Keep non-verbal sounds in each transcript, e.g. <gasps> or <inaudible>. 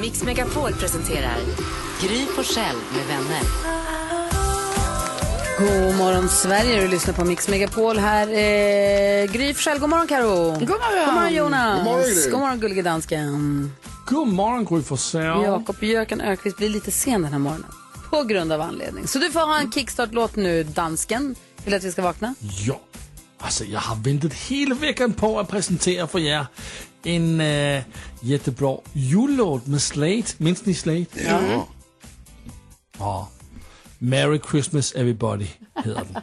Mix Megapol presenterar Gry Forssell med vänner. God morgon Sverige, du lyssnar på Mix Megapol här. Eh, Gry Forssell, god morgon Karo. God morgon. God morgon Jonas. God morgon, Gry. God morgon gullige dansken. God morgon Gry Forssell. Jakob Jöken Ökvist blir lite sen den här morgonen. På grund av anledning. Så du får ha en kickstart-låt nu, dansken. Vill du att vi ska vakna? Ja, alltså jag har väntat hela veckan på att presentera för er en äh, jättebra jullåt med Slade. Minns ni Slade? Ja. Ja. Merry Christmas everybody heter den. <laughs>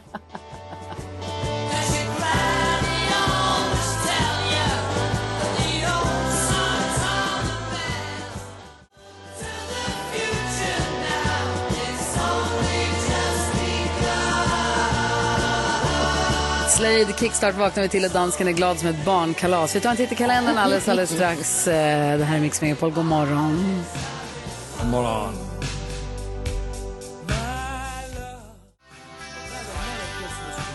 Slade Kickstart vaknar vi till och dansken är glad som ett barnkalas. Vi tar en titt i kalendern alldeles, alldeles strax. Eh, Det här är Mix Megapol. God morgon. God morgon.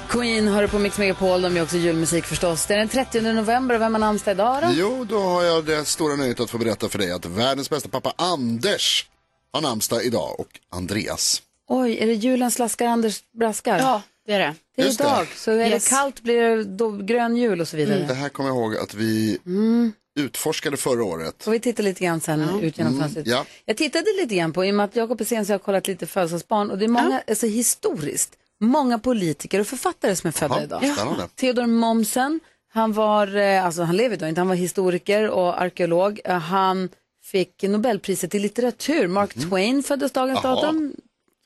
Queen hör på Mix Megapol. De gör också julmusik förstås. Det är den 30 november vem har namnsdag idag då? Jo, då har jag det stora nöjet att få berätta för dig att världens bästa pappa Anders har namnsdag idag och Andreas. Oj, är det julens slaskar Anders Braskar? Ja, det är det. Det är just det. idag. Så är Yes. det kallt blir det då grön jul och så vidare. Det här kommer jag ihåg att vi Mm. utforskade förra året. Får vi titta lite grann sen ut genom fönstret. ja. Jag tittade lite grann på, i och med att Jakob är sen så har jag kollat lite födelsedagsbarn och det är många, alltså historiskt, många politiker och författare som är födda Jaha, idag. spännande. Theodor Mommsen, han var, eh, alltså han lever idag inte, han var historiker och arkeolog. Eh, Han fick Nobelpriset i litteratur. Mark Twain föddes dagens Jaha. datum.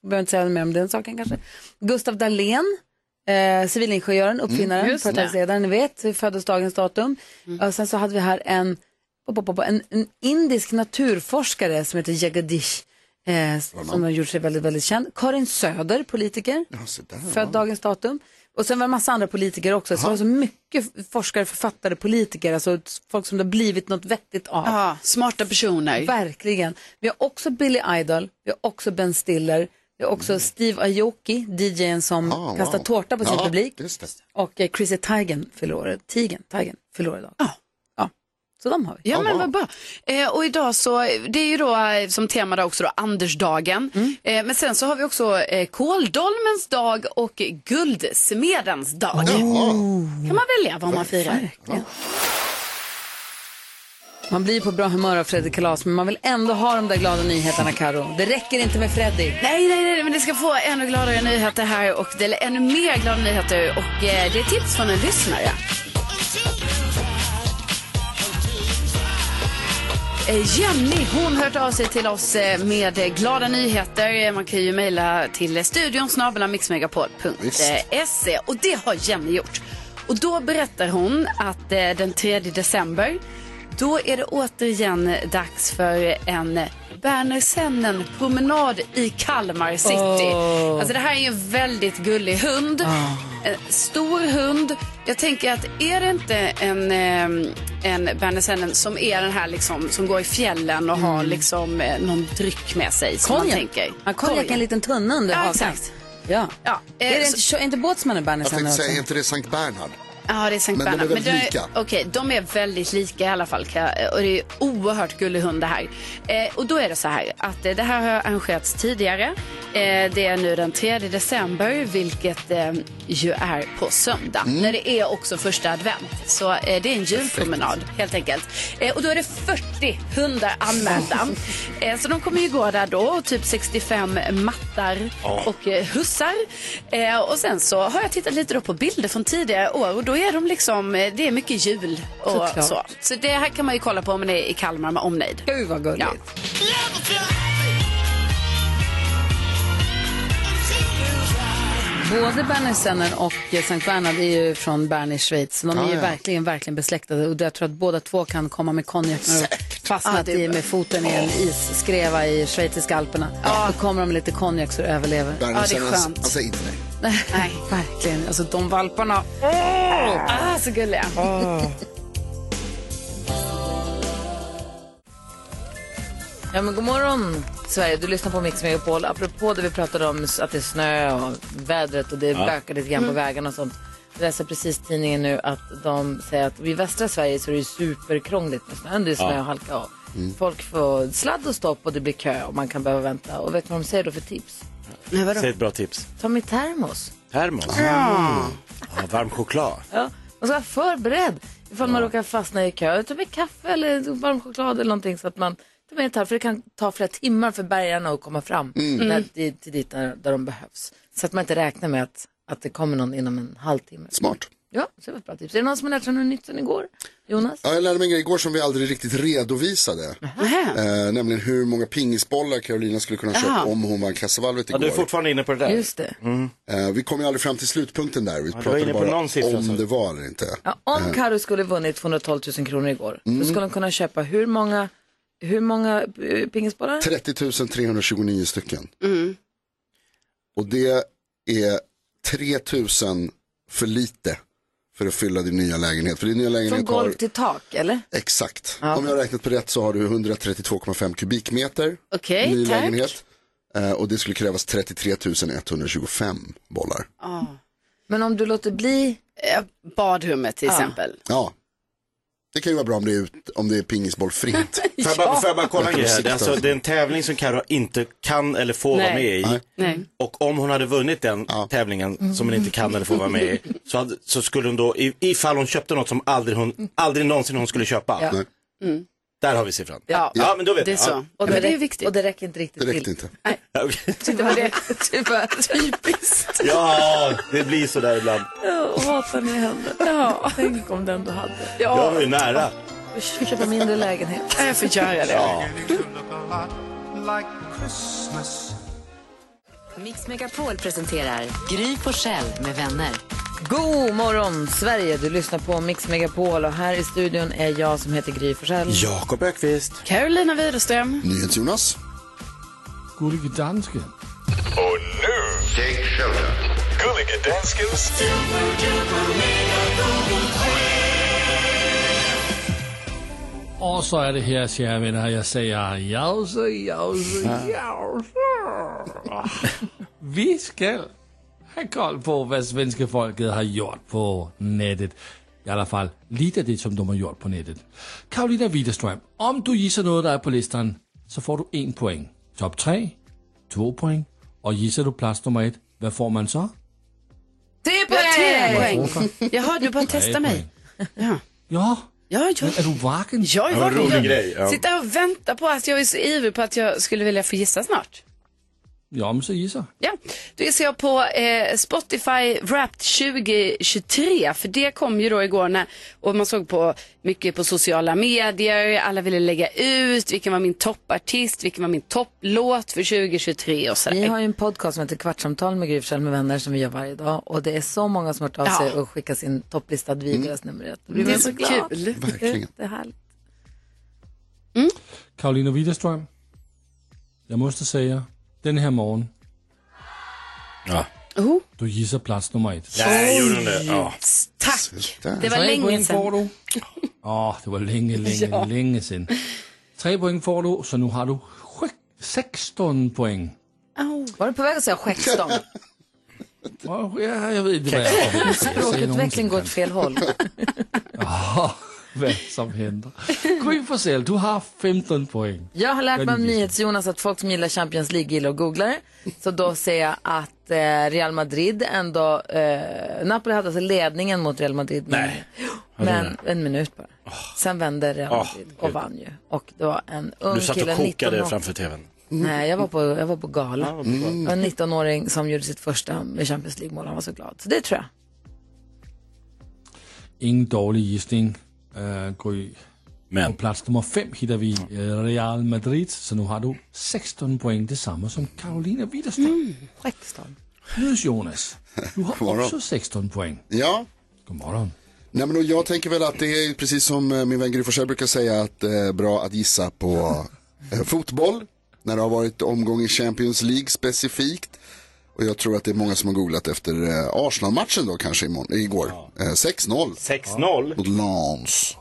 Behöver inte säga mer om den saken kanske. Gustav Dahlén, eh, civilingenjören, uppfinnaren, just det. företagsledaren, ni vet, föddes dagens datum. Och sen så hade vi här en, en, en indisk naturforskare som heter Jagadish. Eh, som har gjort sig väldigt, väldigt känd. Karin Söder, politiker, Ja, född dagens datum. Och sen var det en massa andra politiker också. Så det var så mycket forskare, författare, politiker, alltså folk som det har blivit något vettigt av. Ja, smarta personer. Verkligen. Vi har också Billy Idol, vi har också Ben Stiller, vi har också Steve Aoki, DJn som Ah, wow. kastar tårta på sin Ja, publik. just det. Och eh, Chrissy Teigen fyller år, Tigen, Teigen fyller år idag. Ja. ja. Så de har vi. Ja men vad bra. Eh, och idag så, det är ju då eh, som tema då också då Andersdagen. Eh, men sen så har vi också eh, kåldolmens dag och guldsmedens dag. kan man välja vad man firar. Man blir på bra humör av Fredrik Kalas, men man vill ändå ha de där glada nyheterna, Karo. Det räcker inte med Fredrik. Nej, nej, nej, men det ska få ännu gladare nyheter här och det är ännu mer glada nyheter och eh, det är tips från en lyssnare. Eh, Jenny, hon har hört av sig till oss eh, med glada nyheter. Man kan ju mejla till studion snabelamixmegapol.se och det har Jenny gjort. Och då berättar hon att eh, den 3 december då är det återigen dags för en Berner Sennen promenad i Kalmar city. Alltså det här är ju en väldigt gullig hund. En stor hund. Jag tänker att är det inte en, eh, en Berner Sennen som är den här liksom som går i fjällen och har liksom eh, någon dryck med sig Konjak. Ja, konjak är en liten tunna under Ja, exakt. Ja. Ja, eh, är det så- inte, kö- inte båtsmannen Berner Jag tänkte säga, är inte det Sankt Bernhard? Ja, det är Sankt Men de är Bernhard. väldigt lika. Okej, de är väldigt lika i alla fall. Och det är oerhört gullig hund det här. Eh, och då är det så här att eh, det här har arrangerats tidigare. Eh, det är nu den 3 december, vilket eh, ju är på söndag. Mm. När det är också första advent. Så det är en julpromenad helt enkelt. Och då är det 40 hundar anmälda. <laughs> så de kommer ju gå där då, typ 65 mattar och hussar. Och sen så har jag tittat lite då på bilder från tidigare år och då är de liksom, eh, det är mycket jul och Såklart. så. Så det här kan man ju kolla på om man är i Kalmar med omnejd. Gud vad gulligt. Ja. Både Berner Senner och Sankt Bernhard är ju från Bern i Schweiz. De är Ah, ju ja. verkligen, verkligen besläktade. Och jag tror att båda två kan komma med konjak när de Fastnat de i- med foten i en isskreva i schweiziska alperna. Ja. Då kommer de med lite konjak så överlever. Ja, det är skönt. säger inte nej. Nej, verkligen. Alltså de valparna. Ah, så gulliga. Ja, men god morgon Sverige, du lyssnar på Mix Megapol. Apropå det vi pratade om att det är snö och vädret och det bökar lite grann på vägarna och sånt. Jag läser precis tidningen nu att de säger att i västra Sverige så är det superkrångligt med snön. Det är snö och halka och folk får sladd och stopp och det blir kö och man kan behöva vänta. Och vet du vad de säger då för tips? Nej, vadå? Säg ett bra tips. Ta med termos. Termos. Ja, varm choklad. Ja, man ska vara förberedd ifall man råkar fastna i kö. Ta med kaffe eller varm choklad eller någonting så att man det här. För det kan ta flera timmar för bärgarna att komma fram när, till, till dit där, där de behövs. Så att man inte räknar med att, att det kommer någon inom en halvtimme. Smart. Ja, så det var ett bra tips. Är det någon som har lärt sig något nytt sen igår? Jonas? Ja, jag lärde mig en grej igår som vi aldrig riktigt redovisade. Eh, nämligen hur många pingisbollar Carolina skulle kunna köpa om hon vann kassavalvet Ja, igår. du är fortfarande inne på det där. Just det. eh, vi kom ju aldrig fram till slutpunkten där. Vi var pratade inne på bara någon siffra, om så. det var eller inte. Ja, om Karo skulle vunnit 212 000 kronor igår, då skulle hon kunna köpa hur många, hur många eh, pingisbollar? 30 329 stycken. Och det är 3 000 för lite för att fylla din nya lägenhet. För din nya Från lägenhet golv har, till tak, eller? exakt, om jag har räknat på rätt så har du 132,5 kubikmeter Okej, ny tack. lägenhet. Eh, och det skulle krävas 33 125 bollar. Men om du låter bli Eh, Badrummet till exempel. Ja, det kan ju vara bra om det är, ut, om det är pingisbollfritt. <laughs> Får jag, bara, får jag bara kolla en grej. Det är, alltså, det är en tävling som Karo inte kan eller får vara Nej. med i. Nej. Och om hon hade vunnit den Ja. tävlingen som hon inte kan eller får vara med i, så, hade, så skulle hon då, i- ifall hon köpte något som aldrig, hon, aldrig någonsin hon skulle köpa. Ja. Nej. Där har vi siffran. Ja, Ja, men då vet det är jag. så. Ja. Och det det är viktigt. Och det räcker inte riktigt Det räckte till. inte. Ja, okej. Det var det. <laughs> Typ, typiskt. ja, det blir så där ibland. Jag hatar när det händer. Ja. Tänk om den du hade. Jag var ju nära. Köpa mindre lägenhet. Ja, jag får göra det. Ja. Mix Megapol presenterar Gry Forssell med vänner. God morgon Sverige, du lyssnar på Mix Megapol och här i studion är jag som heter Gry Forssell. Jakob Ökvist. Carolina Widerström. NyhetsJonas. Gullige dansken. Och nu, take shelter. Gullige Danskens Och så är det här, kära vänner, jag säger jause, jause, jause. Vi ska ha koll på vad svenska folket har gjort på nätet. I alla fall lite av det som de har gjort på nätet. Karolina Widerström, om du gissar något där är på listan så får du en poäng. Topp tre, två poäng. Och gissar du plats nummer ett, vad får man så? Tre poäng! poäng. Jaha, du bara testa mig. Ja, Ja, ja, ja. är du vaken? Jag är vaken. rolig Jag grej, ja. sitter och väntar på att jag är så ivrig på att jag skulle vilja få gissa snart. Ja, men så gissa. Ja, då gissar jag på eh, Spotify Wrapped 2023. För det kom ju då igår när, och man såg på mycket på sociala medier. Alla ville lägga ut vilken var min toppartist, vilken var min topplåt för 2023 och sådär. Vi har ju en podcast som heter Kvartsamtal med Gry med vänner som vi gör varje dag och det är så många som har hört av Ja. sig och skickat sin topplista vidare nummer ett. Då blir Det är så glad. kul. Verkligen. Det är härligt. Karolina Widerström. Jag måste säga, den här morgon, Ja. Oh, du gissar plats nummer ett. Nej, gjorde hon det? Ja. tack. Det var Tre länge poäng får sedan. du. Ja, det var länge, länge, <laughs> länge sedan. Tre poäng får du, så nu har du sju- 16 poäng. Var du på väg att säga skäckstång? Ja, jag vet inte vad jag Språkutveckling går åt fel håll. Vad som händer. Gry Forssell, du har 15 poäng. Jag har lärt mig Väldigt NyhetsJonas att folk som gillar Champions League gillar att googla. Så då säger jag att eh, Real Madrid ändå, eh, Napoli hade alltså ledningen mot Real Madrid. Nej. men en minut bara. Sen vände Real Madrid och vann ju. Och det var en ung Du satt kille, och kokade 19 år. framför tvn. Nej, jag var på, jag var på gala. Det var en 19-åring som gjorde sitt första med Champions League-mål. Han var så glad. Så det tror jag. Ingen dålig gissning, uh, Gry. På Men, plats nummer fem hittar vi eh, Real Madrid, så nu har du 16 poäng, detsamma som Karolina Widerström. Skäckstång. Nyhets Jonas, du har <laughs> också 16 poäng. Ja, God morgon. Nej, men jag tänker väl att det är precis som eh, min vän Gry brukar säga att det är bra att gissa på eh, fotboll. När det har varit omgång i Champions League specifikt. Och jag tror att det är många som har googlat efter eh, Arsenal-matchen då kanske imorgon, igår. Eh, 6-0 6-0. mot Lens.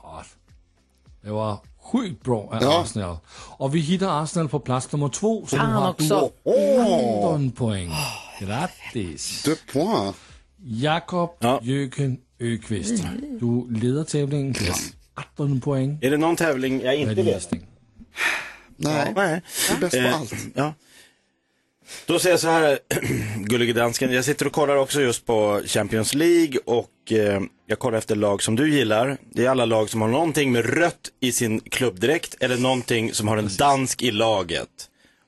Det var sjukt bra av Ja. Arsenal. Och vi hittar Arsenal på plats nummer två. Fan har också. du 18 poäng. Grattis! Deux points. Jakob Ja. Jöken Öqvist. Du leder tävlingen med 18 poäng. Är det någon tävling jag inte vet? gissning. Nej, Nej. du är bäst på Eh, allt. Ja. Då säger jag så här, <clears throat> gullige dansken, jag sitter och kollar också just på Champions League och eh, jag kollar efter lag som du gillar. Det är alla lag som har någonting med rött i sin klubbdräkt eller någonting som har en dansk i laget.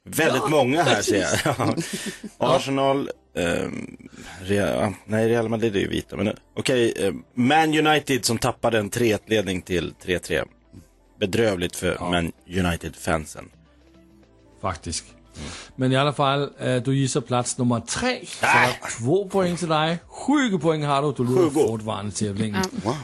Väldigt många här ser jag. <laughs> Ja. Arsenal, eh, Real, nej Real Madrid är ju vita, men okej, eh, Man United som tappade en 3-1-ledning till 3-3. Bedrövligt för Man United-fansen. Faktiskt. Men i alla fall, eh, du gissar plats nummer tre. Så två poäng till dig. 20 poäng har du. Du leder fortfarande tävlingen. Wow.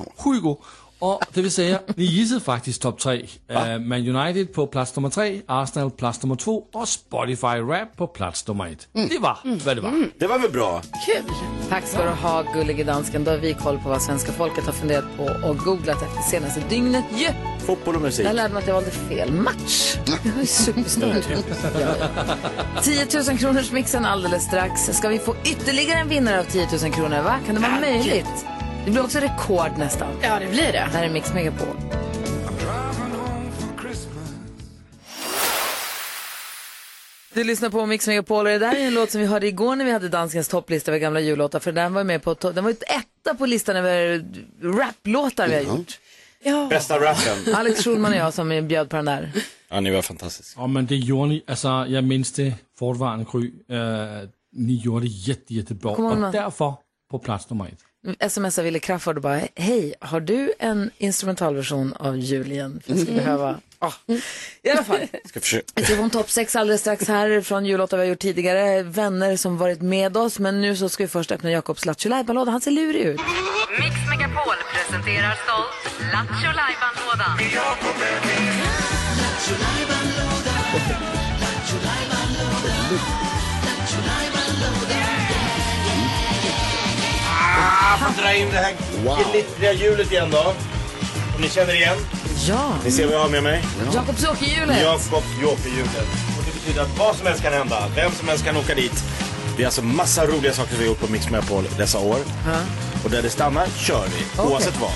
20. Och det vill säga, ni gissade faktiskt topp tre. Eh, Man United på plats nummer tre, Arsenal plats nummer två och Spotify Rap på plats nummer ett. Det var vad det var. Det var väl bra? Kul. Tack ska du ha, gullige dansken. Då har vi koll på vad svenska folket har funderat på och googlat efter senaste dygnet. Ju! Fotboll och musik. Jag lärde mig att jag valde fel match. Jag var ju supersnurrig. 10 000 kronors mixen alldeles strax. Ska vi få ytterligare en vinnare av 10 000 kronor? Va? Kan det vara möjligt? Det blir också rekord nästan. Ja, det blir det. Det här är Mix Megapol. Du lyssnar på Mix Megapol och det där är en låt som vi hörde igår när vi hade danskens topplista över gamla jullåtar för den var med på den var ju etta på listan över raplåtar vi har gjort. Bästa rappen. Alex Schulman och jag som bjöd på den där. Ja, ni var fantastiska. Ja men det gjorde ni, alltså jag minns det fortfarande Gry. Eh, ni gjorde det jätte, jättebra. Och därför på plats nummer ett. Smsar Wille Crafoord och bara, hej, har du en instrumentalversion av Julien? För jag skulle behöva, ah. I alla fall, Ska försöka. jag ska få en topp sex alldeles strax här från jullåtar vi har gjort tidigare. Vänner som varit med oss, men nu så ska vi först öppna Jakobs Lattjo låda Han ser lurig ut. Mix Megapol presenterar stolt Lattjo Lajban-lådan. Ah, får dra in det här glittriga hjulet igen då. Om ni känner igen. Ja, Ni ser vad jag har med mig. Jakobs Joker-hjulet. Jakob Joker-hjulet. Och det betyder att vad som helst kan hända. Vem som helst kan åka dit. Det är alltså massa roliga saker vi har gjort på Mix Megapol dessa år. Och där det stannar kör vi, oavsett vad.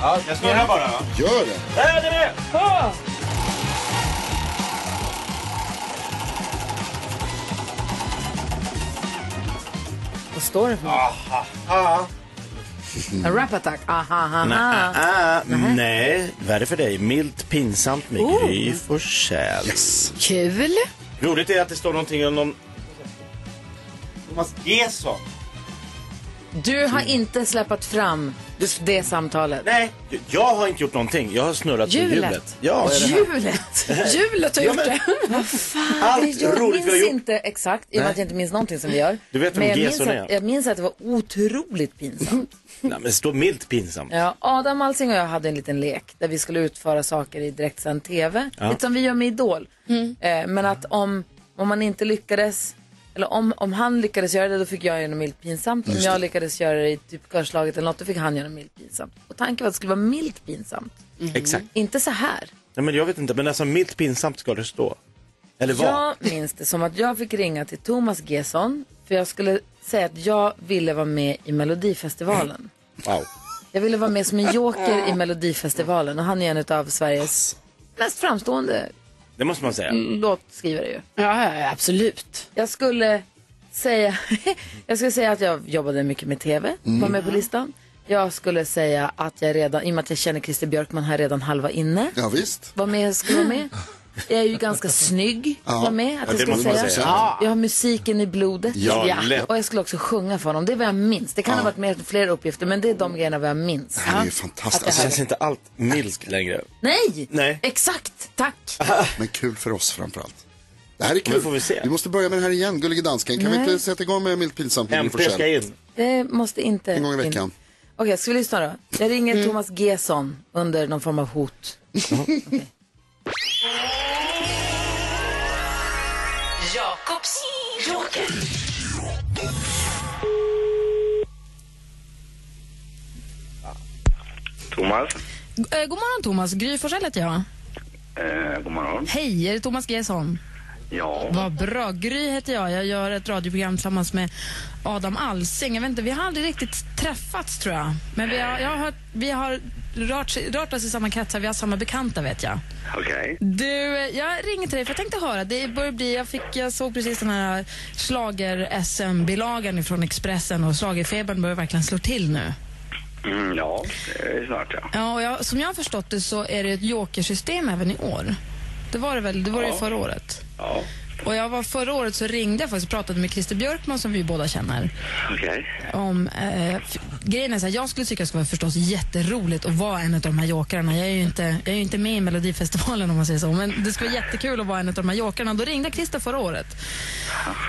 Ja, jag ska göra bara. Gör det. Där är det med! Ah! Vad står det för något? Ah. En rap-attack? Aha, aha, Nej, aha. ah, nej, värre för dig. Milt pinsamt med Gry Forssell. Kul. Roligt är att det står någonting om någon... Thomas Gesson. Du har inte släppt fram det samtalet. Nej, jag har inte gjort någonting. Jag har snurrat Hjulet. hjulet. Ja, Hjulet? Hjulet har gjort det. allt jag roligt minns vi har gjort. inte exakt, i och med att jag inte minns någonting som vi gör. Du vet vem Men jag minns, är? att, jag minns att det var otroligt pinsamt. <laughs> Nej, men det står milt pinsamt. Ja, Adam Alsing och jag hade en liten lek där vi skulle utföra saker i direktsänd TV. Lite som vi gör med Idol. Eh, men att om, om man inte lyckades, eller om, om han lyckades göra det då fick jag göra något milt pinsamt. Om jag lyckades göra det i typ körslaget eller något då fick han göra något milt pinsamt. Och tanken var att det skulle vara milt pinsamt. Exakt. Inte så här. Nej, men jag vet inte, men alltså milt pinsamt ska det stå. Eller vad? Jag minns det som att jag fick ringa till Thomas Gesson för jag skulle säga att jag ville vara med i Melodifestivalen. Wow. Jag ville vara med som en joker i Melodifestivalen och han är en av Sveriges mest framstående Det måste man säga. låtskrivare ju. Ja, ja, absolut. Jag skulle säga, <laughs> jag skulle säga att jag jobbade mycket med tv, var med på listan. Jag skulle säga att jag redan, i och med att jag känner Christer Björkman här redan halva inne, Ja, visst. var med, skulle vara med. <laughs> Jag är ju ganska snygg, var med, att Ja, jag det ska säga. säga. Ja. Jag har musiken i blodet. Ja, lätt. Och jag skulle också sjunga för honom, det är vad jag minns. Det kan ha varit med fler uppgifter, men det är de grejerna vad jag minns. Det här är ju Det fantastiskt. känns inte allt milt längre. Nej! Nej. Exakt, tack. <laughs> Men kul för oss framförallt. Det här är kul. Men får vi se. måste börja med det här igen, Gullige Dansken. Kan vi Nej. inte sätta igång med milt pinsamt MP ska in. Det måste inte En gång i in- veckan. Okej, ska vi lyssna då? Jag ringer Thomas Gesson under någon form av hot. <laughs> Okej. Thomas. Eh, god morgon Thomas, Gry Forssell heter jag. Eh, god morgon. Hej, är det Thomas Gesson? Ja. Vad bra. Gry heter jag. Jag gör ett radioprogram tillsammans med Adam Alsing. Jag vet inte, vi har aldrig riktigt träffats tror jag. Men vi har, jag har, vi har rört, rört oss i samma kretsar, vi har samma bekanta vet jag. Okej. Du, jag ringer till dig för jag tänkte höra, det börjar bli, jag, fick, jag såg precis den här slager SM-bilagan från Expressen och slagerfebern börjar verkligen slå till nu. Mm, ja, det är snart ja. Ja, och jag, som jag har förstått det så är det ett jokersystem även i år. Det var det väl, det var det ju Ja. förra året. Ja, Och jag var förra året så ringde jag faktiskt och pratade med Christer Björkman som vi båda känner. okej. Om, eh, grejen är så här, jag skulle tycka det skulle vara förstås jätteroligt att vara en av de här jokrarna. Jag är ju inte, jag är inte med i Melodifestivalen om man säger så, men det skulle vara jättekul att vara en av de här jokrarna. Då ringde Christer förra året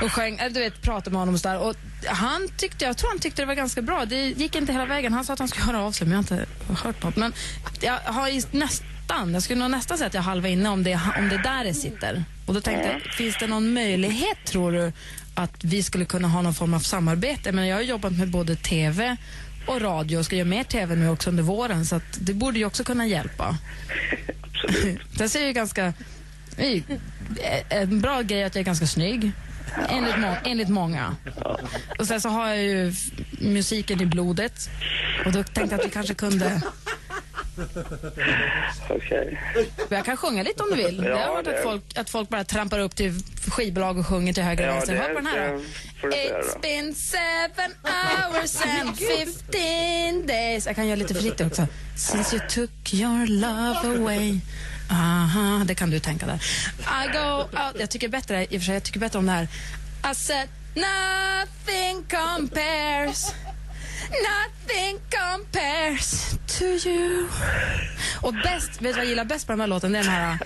och sjöng, eller du vet, pratade med honom och sådär. Och han tyckte, jag tror han tyckte det var ganska bra. Det gick inte hela vägen. Han sa att han skulle höra av sig, men jag har inte hört något. Men jag har nästan, jag skulle nog nästan säga att jag halva inne om det, om det där det sitter. Och då tänkte jag, finns det någon möjlighet tror du att vi skulle kunna ha någon form av samarbete? Men jag har jobbat med både TV och radio och ska göra mer TV nu också under våren så att det borde ju också kunna hjälpa. Absolut. <laughs> Sen ser ju ganska... det ju En bra grej att jag är ganska snygg. Enligt, må, enligt många. Och sen så har jag ju musiken i blodet. Och då tänkte jag att vi kanske kunde... Okej. Jag kan sjunga lite om du vill. Ja, jag har hört det- att folk, att folk bara trampar upp till skivbolag och sjunger till höger och Ja, vänster. Hör på den här då. It's been seven hours and fifteen days. Jag kan göra lite försiktigt också. Since you took your love away. Aha, det kan du tänka där. I go out. Jag tycker bättre, i och för sig, jag tycker bättre om det här. I said nothing compares. Nothing compares to you. Och bäst, vet du vad jag gillar bäst på den här låten? Det är den här...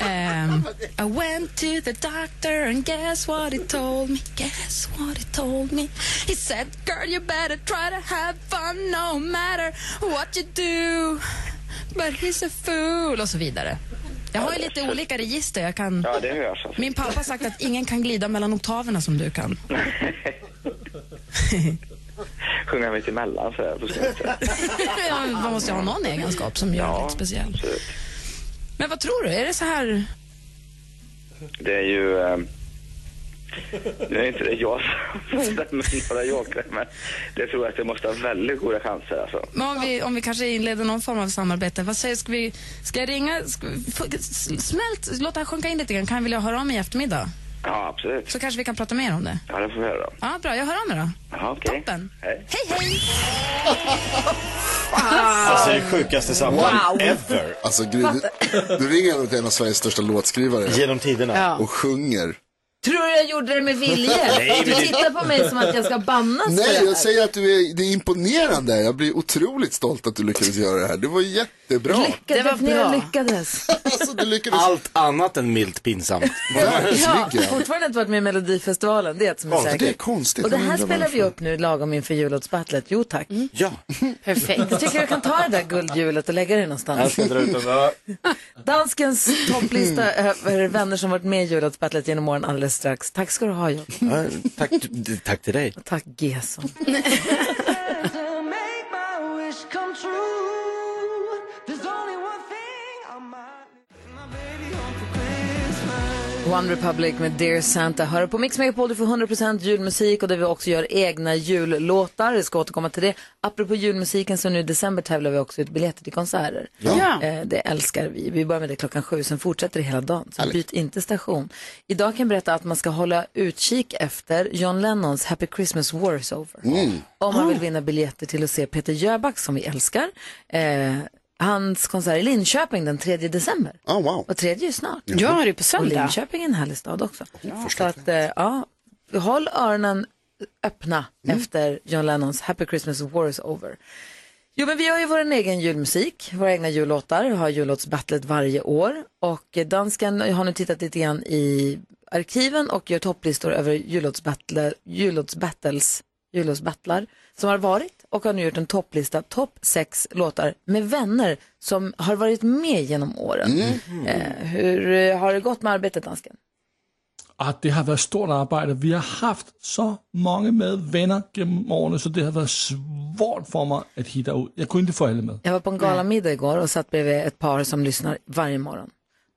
ehm, I went to the doctor and guess what he told me? Guess what he told me? He said, girl you better try to have fun no matter what you do. But he's a fool. Och så vidare. Jag har ju lite olika register. Jag kan... Ja, det hörs alltså. Min pappa har sagt att ingen kan glida mellan oktaverna som du kan. <laughs> Sjunga mitt emellan så här på slutet. <laughs> Ja, men Man måste ju ha någon egenskap som gör Ja, lite speciell. absolut. Men vad tror du? Är det så här... Det är ju... Eh, nu är inte det jag som stämmer några jokrar, men det tror jag att jag måste ha väldigt goda chanser alltså. Men om vi, om vi kanske inleder någon form av samarbete, vad säger ska vi, ska jag ringa, ska, smält, låt det här sjunka in lite grann, kan jag vilja höra av mig i eftermärmiddag? Ja, absolut. Så kanske vi kan prata mer om det. Ja, det får vi höra. Ja, bra, jag hör av mig då. Ja, okej. Toppen. Hej. Hej, hej! <laughs> Alltså det sjukaste samtal Wow. ever. Alltså, Gry, du, du ringer ändå till en av Sveriges största låtskrivare Genom tiderna. Ja. och sjunger. Tror du jag gjorde det med vilje? Nej, du tittar på mig som att jag ska bannas för Nej, det här. jag säger att du är, det är imponerande. Jag blir otroligt stolt att du lyckades göra det här. Det var jättebra. Lyckades, Det var bra. lyckades. <laughs> Alltså, du lyckades. Allt annat än milt pinsamt. Ja, fortfarande inte varit med i Melodifestivalen, det är ett som är Ja, säkert. det är konstigt. Och det Jag här spelar vi varför. upp nu lagom inför jullåtsbattlet. Jo tack. Ja, <laughs> Perfekt. Jag tycker du kan ta det där guldhjulet och lägga det jag någonstans. ska dra ut den. <laughs> Danskens topplista över vänner som varit med i jullåtsbattlet genom åren alldeles strax. Tack ska du ha John. Ja, Tack, tack till dig. Tack Gesson. <laughs> One Republic med Dear Santa. Hör på Mix Megapol, du får 100% julmusik och där vi också gör egna jullåtar. Jag ska återkomma till det. Apropå julmusiken så nu i december tävlar vi också ut biljetter till konserter. Ja. Eh, det älskar vi. Vi börjar med det klockan sju, sen fortsätter det hela dagen. Så byt inte station. Idag kan jag berätta att man ska hålla utkik efter John Lennons Happy Christmas War is over. Om man vill vinna biljetter till att se Peter Jöback som vi älskar. Eh, hans konsert i Linköping den 3 december. Oh, wow. Och tredje är ju snart. Ja, det är på Och söndag. Linköping är en härlig stad också. Så att, eh, ja, håll öronen öppna efter John Lennons Happy Christmas War is over. Jo, men vi har ju vår egen julmusik, våra egna jullåtar, vi har jullåtsbattlet varje år och eh, dansken har nu tittat lite grann i arkiven och gör topplistor över jullåtsbattle, jullåtsbattles, jullåtsbattlar som har varit och har nu gjort en topplista, topp sex låtar med vänner som har varit med genom åren. Mm. Eh, hur eh, har det gått med arbetet, dansken? Att det har varit stort arbete. Vi har haft så många med vänner genom åren så det har varit svårt för mig att hitta ut. Jag kunde inte få alla med. Jag var på en galamiddag igår och satt bredvid ett par som lyssnar varje morgon.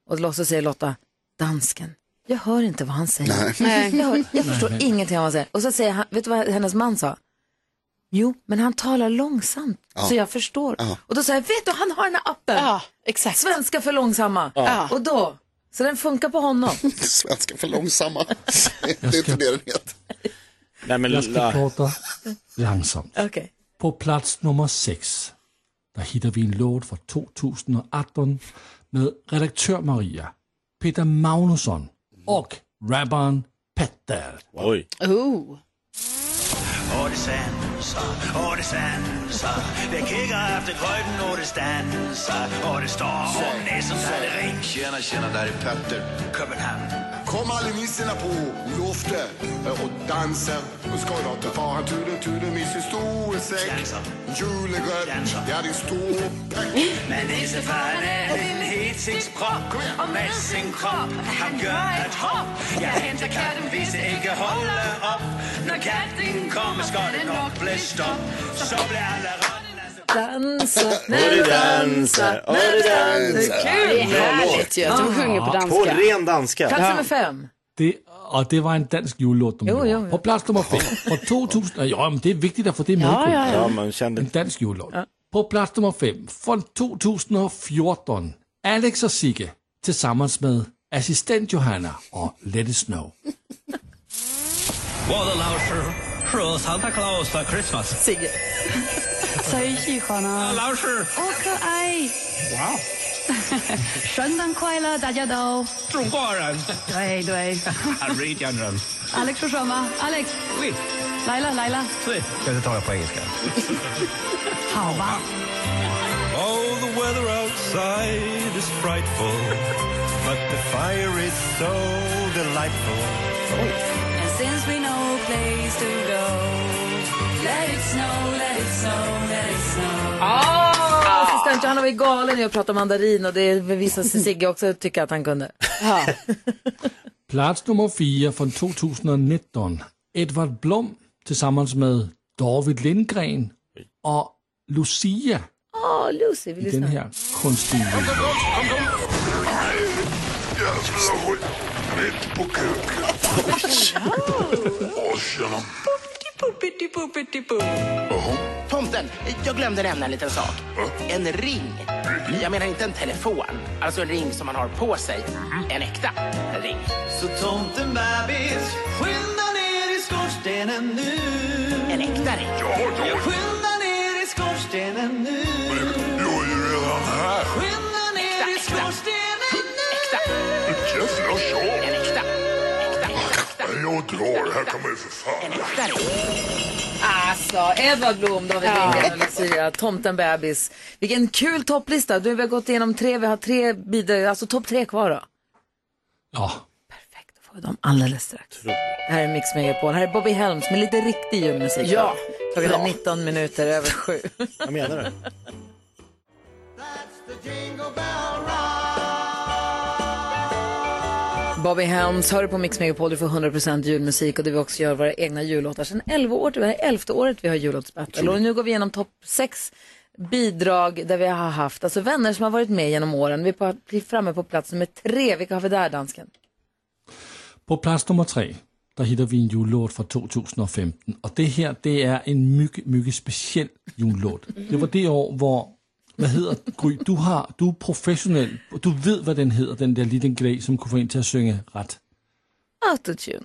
Och så säger Lotta, dansken, jag hör inte vad han säger. Nej. Jag, hör, jag förstår Nej. ingenting av vad han säger. Och så säger han, vet du vad hennes man sa? Jo, men han talar långsamt, Ja. så jag förstår. Ja. Och då sa jag, vet du, han har den här appen. Ja, exakt. Svenska för långsamma. Ja. Och då, så den funkar på honom. <laughs> Svenska för långsamma. <laughs> det är inte det den heter. Nej, men Jag ska prata långsamt. Okej. På plats nummer sex, där hittar vi en låt från 2018 med redaktör Maria, Peter Magnusson och rapparen Petter. Oj. Oh. Och det sansar, och det sansar Det kigger efter gröten och det stansar Och det står om näsan så det ring. Tjena, tjena, där är Petter. Köpenhamn Kom alla nissorna på loftet och dansa. Nu ska vi till fara tude, tude, misse stor säck. Julegröt, ja det är stor Men nissefaren är en hetsexpropp Och med sin kropp han gör ett hopp Jag hämtar katten hvis det ikke holder Når katten kommer skal det nok bli stopp Så blir alla Dansa, när du dansar, och du dansar. Kul! Det är härligt ju att de sjunger på danska. På ren danska. Plats nummer fem. Det, och det var en dansk jullåt de Jo, jo, jo. På plats nummer fem, från 2000, ja men det är viktigt att få det med. Ja, ja, ja. Ja, man kände... En dansk jullåt. På plats nummer fem, från 2014, Alex och Sigge tillsammans med assistent Johanna och Let it snow. Vad är Lauscher? Från Santa Claus för Christmas Sigge <laughs> 最喜欢了，老师好可爱。哇圣诞快乐，大家都。中国人对对。 Norwegian人 Alex 说<laughs> 什么？Alex，对来了来了，对这tar jag på engelska 好吧。 Oh, <laughs> the weather outside is frightful, but the fire is so delightful. We know a place to go, let it snow, let it snow, let it snow. Ah! Assistent Johanna var ju galen i att prata mandarin och det visade sig <laughs> Sigge också tycka att han kunde. <laughs> Plats nummer fyra från 2019, Edvard Blom tillsammans med David Lindgren och Lucia Åh, Lucy, vi i den här konstiga jullåten. Jävla skit. Mitt på kuken. Åh, tjena. Tomten, jag glömde nämna en liten sak. En ring. Jag menar inte en telefon. Alltså en ring som man har på sig. En äkta ring. Så tomten bebis, skynda ner i skorstenen nu En äkta ring. Ja, ja. Skynda ner i skorstenen nu Jag är ju redan här. Jag drar. Här kan man ju för fan. Alltså, Edvard Blom, David Lindgren och Lucia, Tomten bebis. Vilken kul topplista. Du, vi har gått igenom tre, vi har tre bidrag, alltså topp tre kvar då. Ja, Får dem alldeles strax. Det här är Mix Megapol, här är Bobby Helms med lite riktig julmusik. Ja. Klockan är Ja. 19 minuter över sju. Jag menar det. <laughs> Bobby Helms hör på Mix Megapol, du får 100% julmusik och det vi också gör våra egna jullåtar. Sen 11 år, det här är 11 året vi har jullåtsbattle och nu går vi igenom topp 6 bidrag där vi har haft, alltså vänner som har varit med genom åren. Vi är på, vi är framme på plats nummer tre, vilka har vi där dansken? På plats nummer tre, där hittar vi en jullåt från 2015. Och det här, det är en mycket, mycket speciell jullåt. Det var det år, var vad heter Gry, du, har, du är professionell, du vet vad den heter, den där liten grej som kunne få en till att sjunga rätt. Autotune.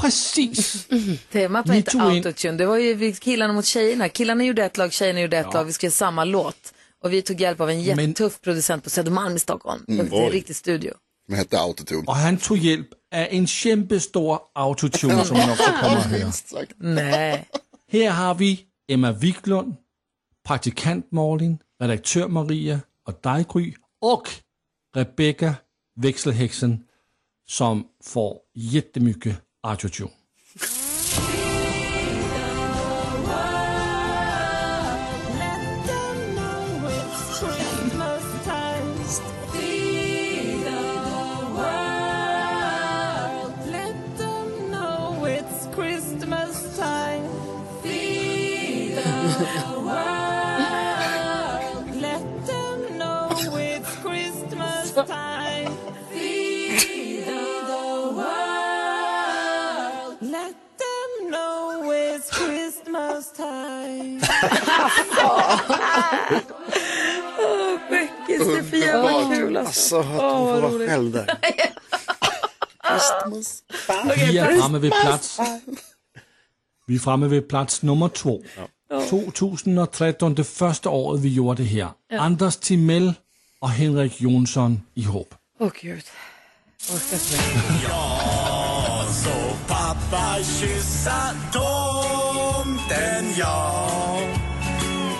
Precis. Temat var inte autotune, det var ju vi- killarna mot tjejerna. Killarna gjorde ett lag, tjejerna gjorde ett lag, vi skrev samma låt. Och vi tog hjälp av en jättetuff producent på Södermalm i Stockholm. Mm, det är en riktig studio. Som hette Autotune. Och han tog hjälp av en kämpestor autotune som man också kommer <laughs> att höra. Nej. Här har vi Emma Wiklund, praktikant Malin, redaktör Maria och dig Gry och Rebecca växelhäxan som får jättemycket autotune. Christmas time. Beckis, det för jävla kul alltså. Alltså, att hon får vara själv där. Vi är framme vid plats. Vi är framme vid plats nummer två. 2013, det första året vi gjorde det här. Ja. Anders Timell och Henrik Jonsson ihop. Åh gud. Orkar inte mer. Ja, så pappa kyssa tomten, ja.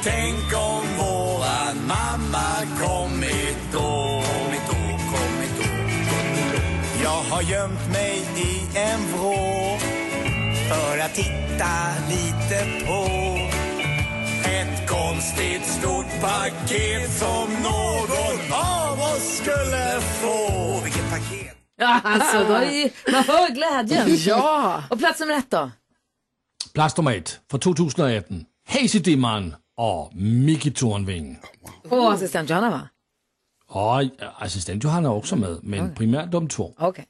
Tänk om våran mamma kommit då. Kommit då, kommit då, kommit då. Jag har gömt mig i en vrå för att titta lite på ett konstigt stort paket som någon av oss skulle få. Vilket paket? Ja, alltså, då är man hör glädjen. <laughs> Ja. Och plats nummer ett då? Plats nummer ett för 2018. Hazy Dimman och Micke Tornving. Och assistent Johanna va? Och assistent Johanna är också med, men primärt de två. Okej.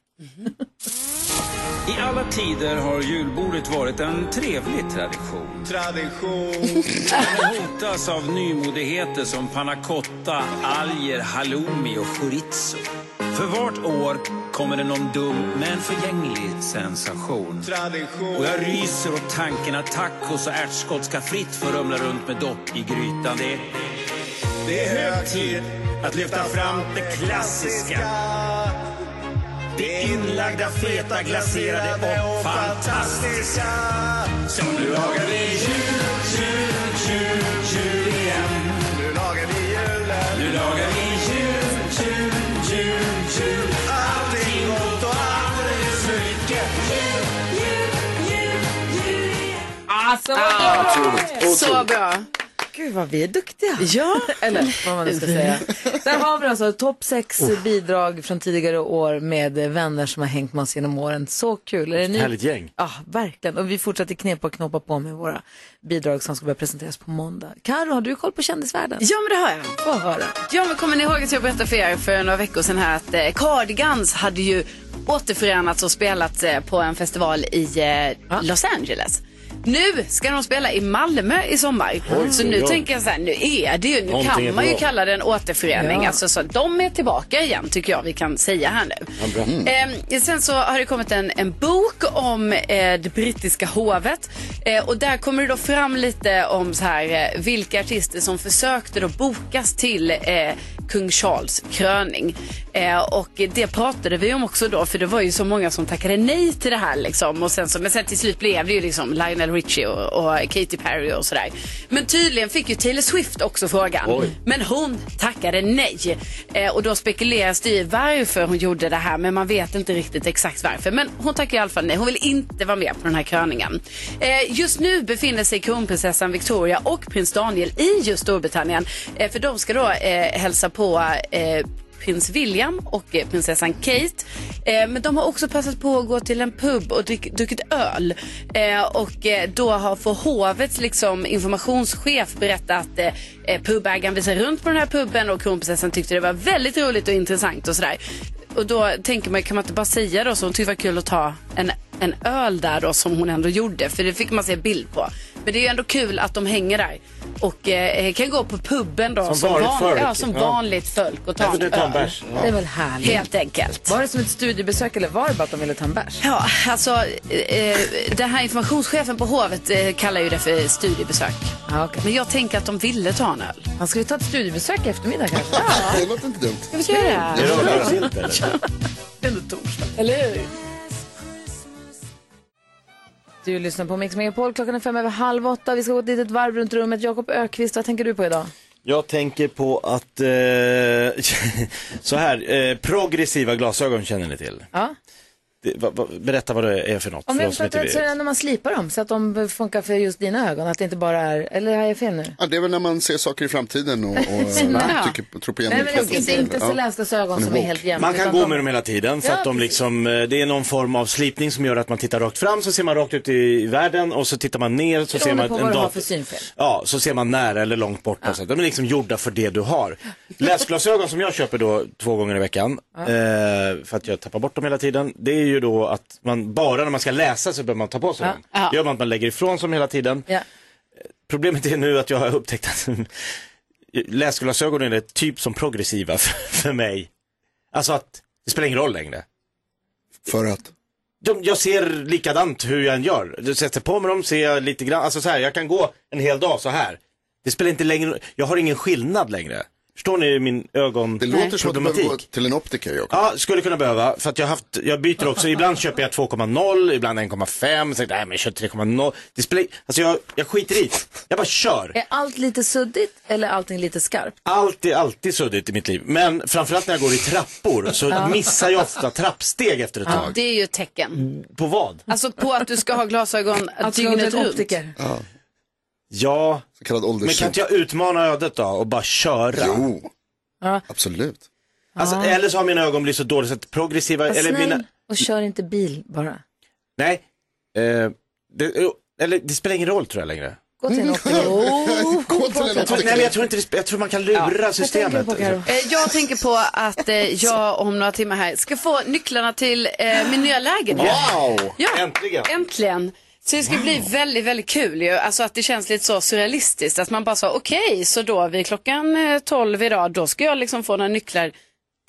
I alla tider har julbordet varit en trevlig tradition. Tradition. Den hotas av nymodigheter som panna cotta, alger, halloumi och chorizo. För vart år kommer det någon dum men förgänglig sensation. Tradition. Och jag ryser åt tanken att tacos och ärtskott ska fritt få rumla runt med dopp i grytan. Det, det är hög tid att lyfta fram det klassiska. Det inlagda, feta, glaserade och fantastiska. Så nu lagar vi jul, jul, jul, jul igen. Nu lagar vi julen. Nu lagar vi jul, jul, jul, jul. Allting gott och alldeles för mycket. Jul, jul, jul, jul. Alltså vad Ja, bra! Så bra. Gud vad vi är duktiga. Ja. Eller vad man nu ska säga. Där har vi alltså topp sex bidrag från tidigare år med vänner som har hängt med oss genom åren. Så kul. Är det ni? Härligt gäng. Ja, verkligen. Och vi fortsätter knepa och knåpa på med våra bidrag som ska börja presenteras på måndag. Karo, har du koll på kändisvärlden? Ja, men det har jag. Få höra. Ja, men kommer ni ihåg att jag berättade för er för några veckor sedan här att eh, Cardigans hade ju återförenats och spelat eh, på en festival i eh, Los Angeles. Nu ska de spela i Malmö i sommar. Oj, så nu oj. tänker jag så här, nu är det ju, nu Någonting kan man ju kalla det en återförening. Ja. Alltså, så de är tillbaka igen tycker jag vi kan säga här nu. Ja. Eh, sen så har det kommit en, en bok om eh, det brittiska hovet. Eh, och där kommer det då fram lite om så här, eh, vilka artister som försökte då bokas till eh, kung Charles kröning. Eh, och det pratade vi om också då, för det var ju så många som tackade nej till det här. Liksom. Och sen så, men sen till slut blev det ju liksom Lionel Richie och, och Katy Perry och sådär. Men tydligen fick ju Taylor Swift också frågan. Oj. Men hon tackade nej. Eh, och då spekuleras det ju varför hon gjorde det här, men man vet inte riktigt exakt varför. Men hon tackar i alla fall nej. Hon vill inte vara med på den här kröningen. Eh, just nu befinner sig kronprinsessan Victoria och prins Daniel i just Storbritannien. Eh, för de ska då eh, hälsa på eh, prins William och eh, prinsessan Kate. Eh, men de har också passat på att gå till en pub och drick, druckit öl. Eh, och eh, då har för hovets liksom, informationschef berättat att eh, eh, pubägaren visar runt på den här puben och kronprinsessan tyckte det var väldigt roligt och intressant och sådär. Och då tänker man, kan man inte bara säga då så hon tyckte det var kul att ta en, en öl där då som hon ändå gjorde. För det fick man se bild på. Men det är ju ändå kul att de hänger där. Och eh, kan gå på puben då. Som vanligt folk. Ja, som Ja. vanligt folk och ta en öl. Ja. Det är väl härligt. Helt enkelt. Var det som ett studiebesök eller var det bara att de ville ta en bärs? Ja, alltså eh, den här informationschefen på hovet eh, kallar ju det för studiebesök. Ja, okay. Men jag tänker att de ville ta en öl. Han ska vi ta ett studiebesök i eftermiddag kanske? Det låter inte dumt. Ska vi göra det? Det är <laughs> torsdag. Eller hur? Du lyssnar på Mix Megapol, klockan är fem över halv åtta. Vi ska gå ett litet varv runt rummet. Jakob Ökvist, vad tänker du på idag? Jag tänker på att, eh, <laughs> så här, eh, progressiva glasögon känner ni till. Ja. Det, va, va, berätta vad det är för något. Om för jag pratar inte så är det när man slipar dem så att de funkar för just dina ögon, att det inte bara är, eller har jag fel nu? Ja, det är väl när man ser saker i framtiden och, och <laughs> tycker, tror på Nej, men jämlikheten. inte, inte så Ja. läsglasögon som är helt jämna. Man kan gå med dem hela tiden för Ja, att de liksom, eh, det är någon form av slipning som gör att man tittar rakt fram så ser man rakt ut i världen och så tittar man ner så ser man en synfel. Ja, så ser man nära eller långt bort. Ja. De är liksom gjorda för det du har. Läsglasögon som jag köper då två gånger i veckan, eh, för att jag tappar bort dem hela tiden, det är ju då att man bara när man ska läsa så behöver man ta på sig Ja. dem. Ja. Det gör man att man lägger ifrån sig dem hela tiden. Ja. Problemet är nu att jag har upptäckt att <laughs> läsglasögonen är typ som progressiva <laughs> för, för mig. Alltså att det spelar ingen roll längre. För att? De, jag ser likadant hur jag än gör. Sätter på mig dem, ser jag lite grann, alltså så här, jag kan gå en hel dag så här. Det spelar inte längre, jag har ingen skillnad längre. Förstår ni min ögon Det låter som att du behöver gå till en optiker, Jakob. Ja, skulle kunna behöva. För att jag haft, jag byter också, ibland köper jag 2,0, ibland 1,5, så nej men jag kör 3,0. Det spelar, alltså jag, jag skiter i Jag bara kör. Är allt lite suddigt eller allting lite skarpt? Allt är alltid suddigt i mitt liv. Men framförallt när jag går i trappor så Ja. missar jag ofta trappsteg efter ett Ja, tag. det är ju ett tecken. På vad? Alltså på att du ska ha glasögon Att dygnet till en runt. optiker. Ja. Ja, Så kallad men kan inte jag utmana ödet då och bara köra? Jo, Ja. absolut. Alltså, Ja. Eller så har mina ögon blivit så dåliga så att progressiva, Var eller snäll mina, och kör inte bil bara. nej, eh, det, eller det spelar ingen roll tror jag längre. Gå till en <laughs> optiker. Gå till en Jag tror, nej, men jag tror inte det, spe- jag tror man kan lura systemet. Karo? Eh, Jag tänker på att eh, jag om några timmar här ska få nycklarna till eh, min nya lägenhet. Wow! Ja, Äntligen! äntligen. Så det ska bli väldigt, väldigt kul ju. Alltså att det känns lite så surrealistiskt. Att man bara sa okej, så då vid klockan eh, 12 idag, då ska jag liksom få några nycklar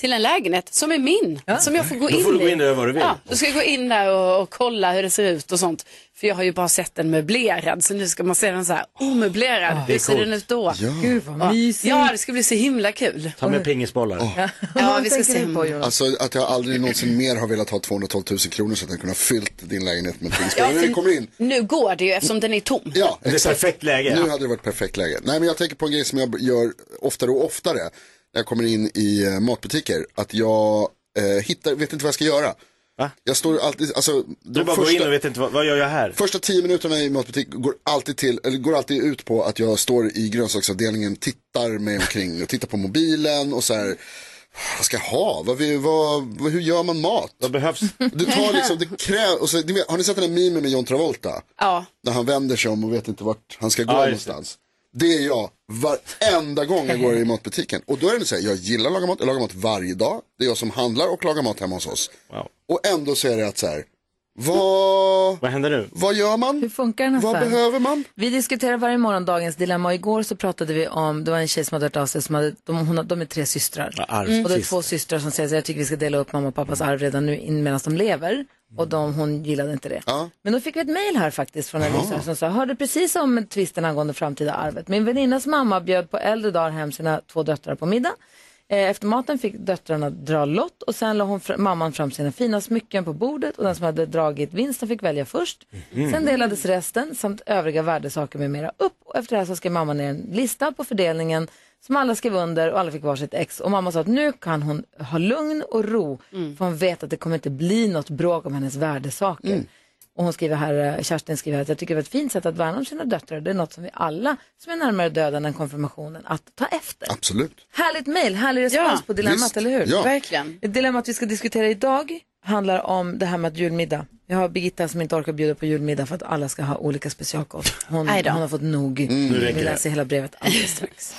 till en lägenhet som är min. Som jag får gå Då in får du gå i. in där vad du vill. Ja, då ska jag gå in där och, och kolla hur det ser ut och sånt. För jag har ju bara sett den möblerad, så nu ska man se den så här omöblerad. det är hur ser den ut då? Ja. Gud vad Ja. mysigt. Ja, det ska bli så himla kul. Ta med pingisbollar. Ja, <laughs> Vad vi ska se. på? Alltså att jag aldrig någonsin mer har velat ha 212 000 kronor så att jag kunde ha fyllt din lägenhet med Ja. När för- du kommer in. Nu går det ju eftersom den är tom. Ja, Det är exakt. perfekt läge. Nu hade det varit perfekt läge. Nej men jag tänker på en grej som jag gör oftare och oftare när jag kommer in i eh, matbutiker. Att jag eh, hittar, vet inte vad jag ska göra. Va? Jag står alltid, alltså. Du bara går första- in och vet inte vad, vad gör jag här? Första tio minuterna i matbutik går alltid, till, eller går alltid ut på att jag står i grönsaksavdelningen, tittar mig omkring och tittar på mobilen och så här. Vad ska jag ha? Vad, vi- vad, vad, hur gör man mat? Vad behövs? Det tar liksom, det krävs, och så, har ni sett den här memen med John Travolta? Ja. När han vänder sig om och vet inte vart han ska gå Ja, någonstans. Det är jag varenda gång jag går i matbutiken. Och då är det så här, jag gillar att laga mat, jag lagar mat varje dag. Det är jag som handlar och lagar mat hemma hos oss. Wow. Och ändå så är det att så här, vad, Vad händer nu? vad gör man? Hur funkar en Vad affär? behöver man? Vi diskuterar varje morgon dagens dilemma och igår så pratade vi om, det var en tjej som hade hört av sig, som hade, de, hon, har- de är tre systrar. Arvstvist. Och det är två systrar som säger så här, jag tycker vi ska dela upp mamma och pappas arv redan nu in- medan de lever. Och de, hon gillade inte det. Ja. Men då fick vi ett mejl här faktiskt från en lyssnare som sa, hörde precis om tvisten angående framtida arvet. Min väninnas mamma bjöd på äldre dagar hem sina två döttrar på middag. Eh, Efter maten fick döttrarna dra lott och sen la hon fr- mamman fram sina fina smycken på bordet och den som hade dragit vinsten fick välja först. Sen delades resten samt övriga värdesaker med mera upp och efter det här så skrev mamma ner en lista på fördelningen som alla skrev under och alla fick varsitt ex. Och mamma sa att nu kan hon ha lugn och ro för hon vet att det kommer inte bli något bråk om hennes värdesaker. Och hon skriver här, eh, Kerstin skriver här att jag tycker det var ett fint sätt att värna om sina döttrar. Det är något som vi alla som är närmare döden än konfirmationen att ta efter. Absolut. Härligt mejl, härlig respons Ja, på dilemmat, visst. eller hur? Ja. Verkligen. Dilemmat vi ska diskutera idag handlar om det här med att julmiddag. Jag har Birgitta som inte orkar bjuda på julmiddag för att alla ska ha olika specialkost. Hon, hon har fått nog. Nu räcker Vi läser hela brevet alldeles strax.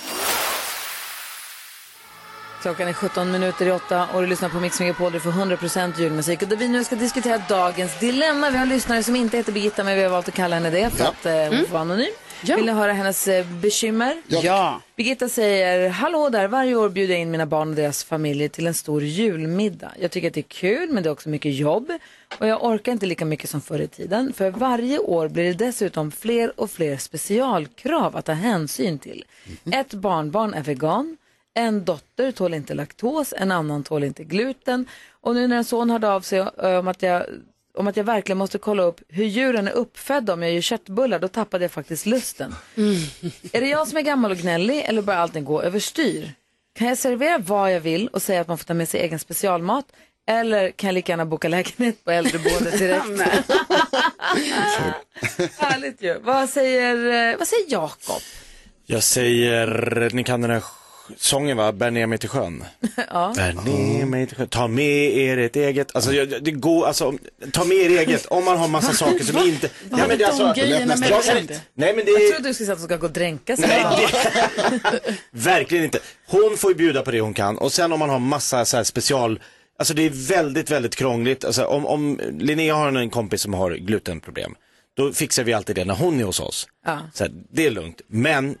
Klockan är 17 minuter i åtta och du lyssnar på Mix Megapol där du får 100% julmusik. Och där vi nu ska diskutera dagens dilemma. Vi har en lyssnare som inte heter Birgitta men vi har valt att kalla henne det för Ja. att eh, hon får vara anonym. Ja. Vill ni höra hennes eh, bekymmer? Ja. Ja. Birgitta säger, hallå där, varje år bjuder jag in mina barn och deras familjer till en stor julmiddag. Jag tycker att det är kul men det är också mycket jobb och jag orkar inte lika mycket som förr i tiden. För varje år blir det dessutom fler och fler specialkrav att ta hänsyn till. Ett barnbarn är vegan, en dotter tål inte laktos, en annan tål inte gluten och nu när en son hörde av sig eh, om att jag om att jag verkligen måste kolla upp hur djuren är uppfödda om jag gör köttbullar, då tappade jag faktiskt lusten. Är det jag som är gammal och gnällig eller börjar allting gå överstyr? Kan jag servera vad jag vill och säga att man får ta med sig egen specialmat? Eller kan jag lika gärna boka lägenhet på äldreboendet direkt? <laughs> <laughs> Härligt ju. Vad säger, eh, vad säger Jakob? Jag säger, ni kan den här sången va, Bär ner mig till sjön. <laughs> ja. Bär ner mig till sjön, ta med er ett eget, alltså jag- det går, alltså, ta med er eget, om man har massa saker som <laughs> inte... Vad har det är alltså- de grejerna med jag det? Nej men det Jag är... trodde du skulle säga att de ska gå och dränka sig. Nej, <laughs> Verkligen inte. Hon får ju bjuda på det hon kan och sen om man har massa så här special, alltså det är väldigt, väldigt krångligt. Alltså om, om Linnea har en kompis som har glutenproblem, då fixar vi alltid det när hon är hos oss. Ja. Så här, det är lugnt. Men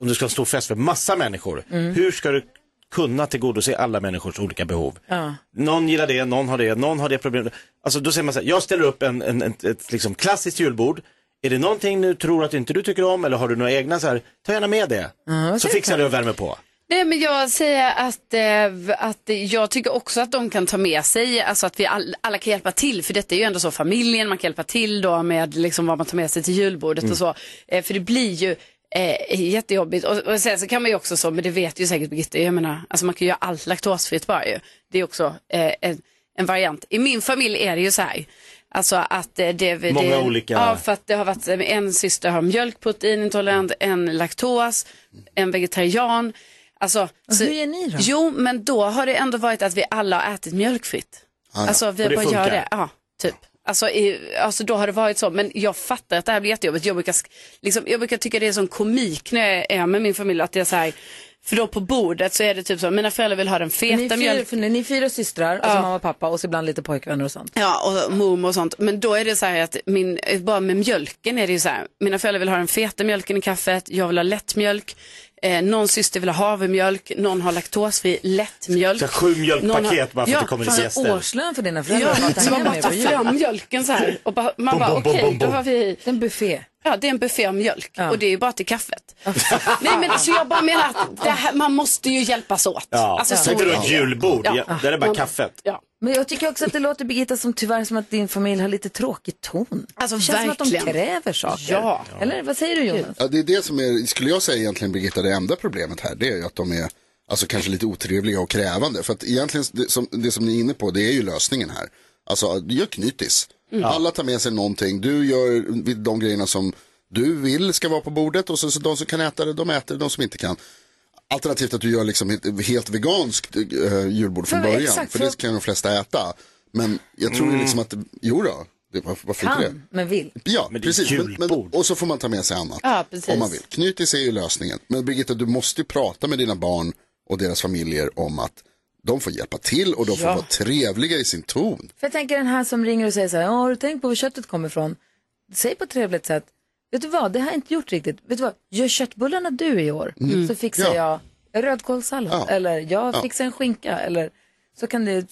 om du ska ha en stor fest för massa människor, Mm. hur ska du kunna tillgodose alla människors olika behov? Ja. Någon gillar det, någon har det, någon har det problemet. Alltså då säger man så här, jag ställer upp en, en, ett, ett liksom klassiskt julbord. Är det någonting du tror att inte du tycker om eller har du några egna så här, ta gärna med det. vad så fixar du? du och värmer på. Nej men jag säger att, eh, att jag tycker också att de kan ta med sig, alltså att vi all, alla kan hjälpa till, för detta är ju ändå så familjen, man kan hjälpa till då med liksom vad man tar med sig till julbordet Mm. och så. Eh, för det blir ju eh, jättejobbigt och, och sen så kan man ju också så, men det vet ju säkert Birgitta, jag menar, alltså man kan ju göra allt laktosfritt bara ju. Det är också eh, en, en variant. I min familj är det ju så här, Alltså att eh, det, Många det, olika- Ja, för att det har varit eh, en syster har mjölkproteinintolerant, en laktos, en vegetarian. Alltså, så, hur gör ni då? Jo, men då har det ändå varit att vi alla har ätit mjölkfritt. Ah, ja. Alltså vi bara gör det. Ja, typ. Alltså, i, alltså då har det varit så, men jag fattar att det här blir jättejobbigt. Jag brukar, liksom, jag brukar tycka det är sån komik när jag är med min familj, att det är så här, för då på bordet så är det typ så, mina föräldrar vill ha den feta är, fyra, mjölk. för ni är fyra systrar, och så mamma och pappa och så ibland lite pojkvänner och sånt. Ja, och mormor och sånt. Men då är det så här att min, bara med mjölken är det ju så här. Mina föräldrar vill ha den feta mjölken i kaffet, jag vill ha lättmjölk. Eh, någon syster vill ha havremjölk, någon har laktosfri lättmjölk. Så sju mjölkpaket har- bara för att det kommer Fan, gäster. årslön för dina föräldrar. Ja, så man bara tar fram mjölken så här. Och bara, man Bom, bara okej, bom, då har vi... En buffé. Ja, det är en buffé av mjölk och det är ju bara till kaffet. <laughs> Nej men så jag bara menar att det här, man måste ju hjälpas åt. Ja, Alltså, så tänkte du är ett det. julbord, Ja. ja. där är bara Man- kaffet. Ja. Men jag tycker också att det låter Birgitta som tyvärr som att din familj har lite tråkig ton. Alltså, det känns som verkligen. att de kräver saker. Ja. Eller vad säger du Jonas? Ja, det är det som är, skulle jag säga egentligen Birgitta, det enda problemet här, det är ju att de är alltså kanske lite otrevliga och krävande. För att egentligen, det som, det som ni är inne på, det är ju lösningen här. Alltså, gör knytis. Mm. Alla tar med sig någonting, du gör de grejerna som du vill ska vara på bordet och så, så de som kan äta det, de äter det, de som inte kan. Alternativt att du gör liksom helt veganskt uh, julbord från För- början, exakt, för för- det kan de flesta äta. Men jag tror Mm. liksom att, jo då, det, varför, varför inte det? Kan, men vill. Ja, Men precis. Men, men, julbord. och så får man ta med sig annat. Ja, precis. Om man vill. Knytis är ju lösningen. Men Birgitta, du måste ju prata med dina barn och deras familjer om att de får hjälpa till och de får Ja. vara trevliga i sin ton. För jag tänker den här som ringer och säger så här, "Ja, har du tänkt på var köttet kommer ifrån? Säg på ett trevligt sätt, vet du vad, det har jag inte gjort riktigt. Vet du vad, gör köttbullarna du i år, Mm. så fixar Ja. jag rödkålssallad. Ja. Eller jag Ja. fixar en skinka. Eller så kan det,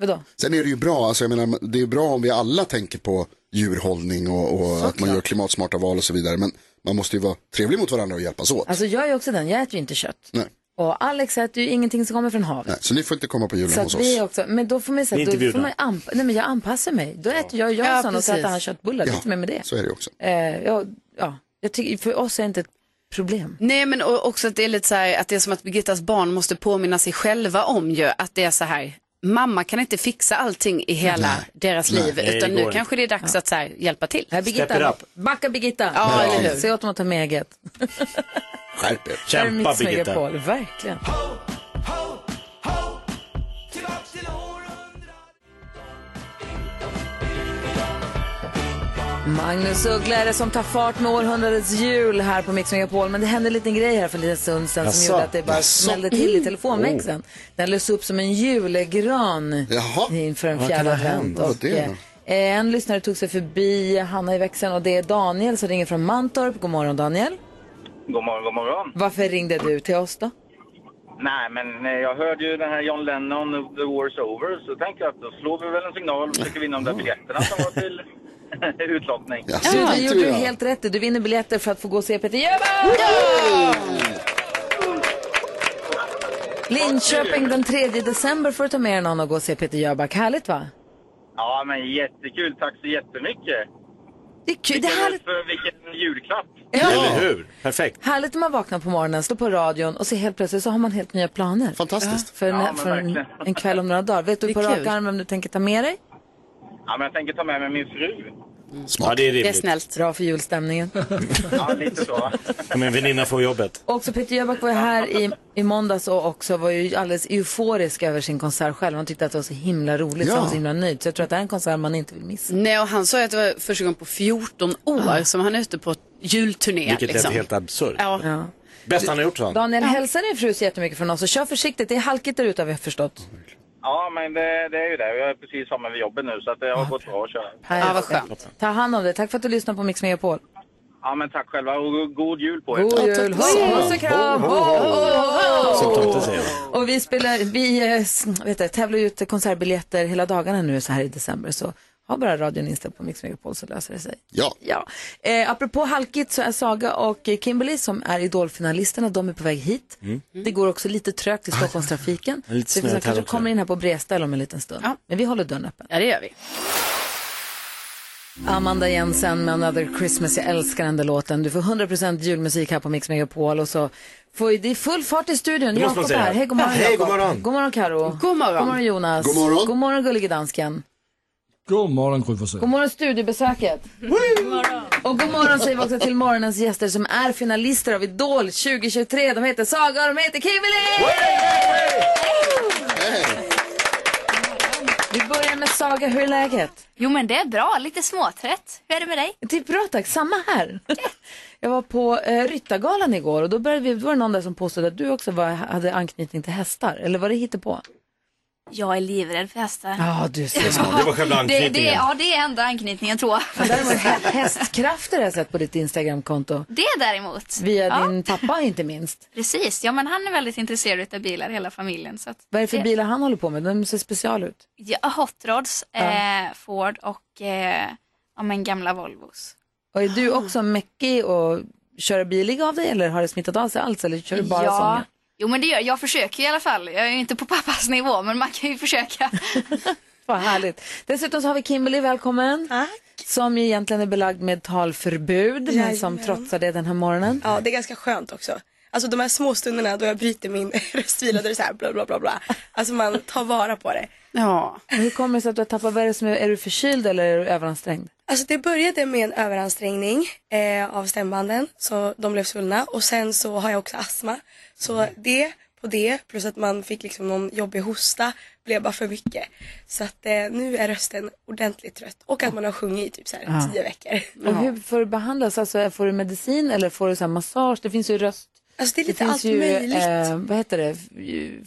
vadå? Sen är det ju bra, alltså jag menar, det är bra om vi alla tänker på djurhållning och, och att man gör klimatsmarta val och så vidare. Men man måste ju vara trevlig mot varandra och hjälpas åt. Alltså jag är också den, jag äter ju inte kött. Nej. Och Alex äter ju ingenting som kommer från havet. Nej, så ni får inte komma på julen Så hos att oss. vi är också, men då får man Ni är säga, inte då får bjudna. man anpa- nej men jag anpassar mig. Då äter jag Ja, Jansson och så precis. äter han köttbullar, det är Ja, inte mer med det. Så är det också. Eh, ja, ja, jag tycker, för oss är det inte ett problem. Nej men och också att det är lite så här att det är som att Birgittas barn måste påminna sig själva om ju att det är så här mamma kan inte fixa allting i hela deras Nej. liv Nej, utan nu inte. kanske det är dags att så här, hjälpa till. Här Birgitta, backa Birgitta. Ja, eller hur? Säg åt dem att ta med eget. Skärp er. Mix Megapol, Verkligen. Magnus Uggla är det som tar fart med århundradets jul här på Mix Megapol. Men det hände en liten grej här för en liten stund sedan som Jaså? gjorde att det bara Jaså? smällde till i telefonväxeln. Den lös upp som en julgran inför en Vad fjärde kan ha hänt? advent. Vad var Och, det då? eh, En lyssnare tog sig förbi Hanna i växeln och det är Daniel som ringer från Mantorp. God morgon Daniel. God morgon, god morgon. Varför ringde du till oss då? Nej, men eh, jag hörde ju den här John Lennon, The War's Over, så tänkte jag att då slår vi väl en signal och försöker vinna de där biljetterna som var till <laughs> utlottning. Ja, det gjorde du helt rätt i. Du vinner biljetter för att få gå och se Peter Jöback! Linköping den 3 december får du ta med någon och gå och se Peter Jöback. Härligt va? Ja, men jättekul. Tack så jättemycket. Det är kul. Det är härligt, för vilken julklapp. Eller hur? Perfekt. härligt när man vaknar på morgonen, slår på radion och så helt plötsligt så har man helt nya planer. Fantastiskt. För, en, Ja, men för en, verkligen. en kväll om några dagar. Vet du på rak arm vem du tänker ta med dig? Ja, men jag tänker ta med mig min fru. Ja, det är Det är rimligt. snällt. Bra för julstämningen. Ja, lite så. en väninna får jobbet. Och också Peter Jöback var ju här i, i måndags och också var ju alldeles euforisk över sin konsert själv. Han tyckte att det var så himla roligt, så Ja. han var så himla nöjd. Så jag tror att det här är en konsert man inte vill missa. Nej, och han sa ju att det var första gången på 14 år som han är ute på julturné. Vilket liksom. lät helt absurt. Ja. Ja. Bäst han har gjort, sa han. Daniel, hälsa din fru så jättemycket från oss och kör försiktigt. Det är halkigt där ute har vi förstått. Ja, men det, det är ju det. Jag är precis framme vid jobbet nu, så att det har gått bra att köra. Ja, vad skönt. Ta hand om det. Tack för att du lyssnade på Mix Megapol. Ja, men tack själva och god jul på er. God jul! Puss och kram! Ho, ho, Som ho! tomten säger. Och vi spelar, vi eh, vet du, tävlar ut konsertbiljetter hela dagarna nu så här i december. Så ha bara radion inställd på Mix Megapol så löser det sig. Ja. Ja. Eh, apropå halkigt så är Saga och Kimberly som är idolfinalisterna, de är på väg hit. Det går också lite trögt i Stockholmstrafiken. är <laughs> lite så vi kanske också. kommer in här på Bredställ om en liten stund. Ja. Men vi håller dörren öppen. Ja, det gör vi. Amanda Jensen med Another Christmas, jag älskar den där låten. Du får 100% julmusik här på Mix Megapol och så får det är full fart i studion. Jakob här. Hej, god morgon Hej, Jakob. god morgon. God morgon Karo. God morgon. God morgon Jonas. God morgon. God morgon gullige dansken. God morgon, Gry Forssell. God morgon studiebesöket. Och god morgon säger vi också till morgonens gäster som är finalister av Idol 2023. De heter Saga och de heter Kimberly! Vi börjar med Saga, hur är läget? Jo men det är bra, lite småtrött. Hur är det med dig? Det är bra tack, samma här. Jag var på eh, Ryttargalan igår och då, började vi, då var det någon där som påstod att du också var, hade anknytning till hästar. Eller var det hittepå? Jag är livrädd för hästar. Ja, du ser. Det var själva Det, anknytningen. det, ja, det är enda anknytningen tror jag. Däremot hä- hästkrafter har jag sett på ditt Instagramkonto. Det däremot. Via ja, din pappa inte minst. Precis, ja men han är väldigt intresserad av bilar, hela familjen. Så att Vad är det för bilar han håller på med? De ser special ut. Ja, Hot Rods, eh, Ford och eh, ja, men gamla Volvos. Och är du också mäckig och kör bilig av dig eller har det smittat av sig alls eller kör du bara ja. sånger? Jo men det gör jag, försöker i alla fall. Jag är ju inte på pappas nivå men man kan ju försöka. <laughs> Vad härligt. Dessutom så har vi Kimberly, välkommen. Som ju egentligen är belagd med talförbud men som Jajamän. trotsar det den här morgonen. Ja, det är ganska skönt också. Alltså de här små stunderna då jag bryter min <laughs> röstvila, då är det så här bla bla bla bla. Alltså man tar vara på det. Ja. Hur kommer det sig att du har tappat, vad är det som är, är du förkyld eller är du överansträngd? Alltså det började med en överansträngning eh, av stämbanden så de blev svullna och sen så har jag också astma. Så det på det plus att man fick liksom någon jobbig hosta blev bara för mycket. Så att eh, nu är rösten ordentligt trött och att man har sjungit i typ så här Ja. tio veckor. Och hur får du behandlas? Alltså, får du medicin eller får du så massage? Det finns ju röst... Alltså det är lite finns allt ju, möjligt. Eh, vad heter det?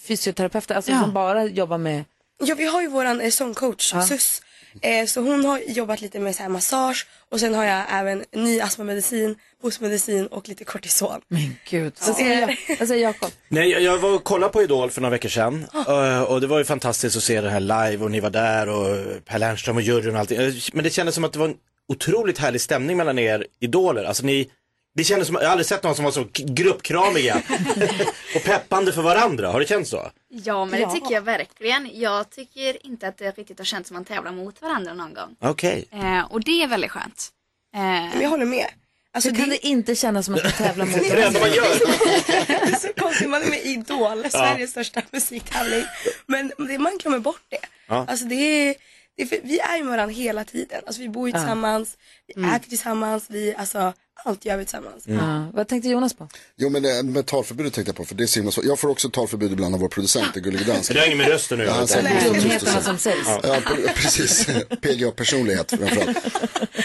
Fysioterapeuter, alltså Ja. som bara jobbar med... Ja, vi har ju våran eh, sångcoach, Ja. Sus. Eh, så hon har jobbat lite med så här massage och sen har jag även ny astmamedicin, hostmedicin och lite kortison. Men gud. Så Vad säger, jag, vad säger Jakob? Nej, jag- jag var och kollade på Idol för några veckor sedan eh, och det var ju fantastiskt att se det här live och ni var där och Per Lernström och juryn och allting. Eh, Men det kändes som att det var en otroligt härlig stämning mellan er idoler. Alltså ni, det kändes som, jag har aldrig sett någon som var så gruppkramiga <laughs> och peppande för varandra. Har det känts så? Ja men Ja. det tycker jag verkligen. Jag tycker inte att det riktigt har känts som man tävlar mot varandra någon gång. Okej. Eh, och det är väldigt skönt. Eh, Men jag håller med. Alltså, Hur kan det inte kännas som att man tävlar mot Det är varandra? det Det är så konstigt, man är med i Idol, Sveriges största musiktävling. Men det, man glömmer bort det. Ja. Alltså det är, det vi är ju med varandra hela tiden. Alltså vi bor ju Ja. tillsammans, vi äter tillsammans, vi, alltså allt gör vi tillsammans. Ja. Vad tänkte Jonas på? Jo men det med talförbudet tänkte jag på för det är så himla svårt. Jag får också talförbud ibland av vår producent, det Gullige har inget med rösten nu Ja, Dumheterna som sägs. Ja, pre- precis. <laughs> PGA-personlighet framförallt.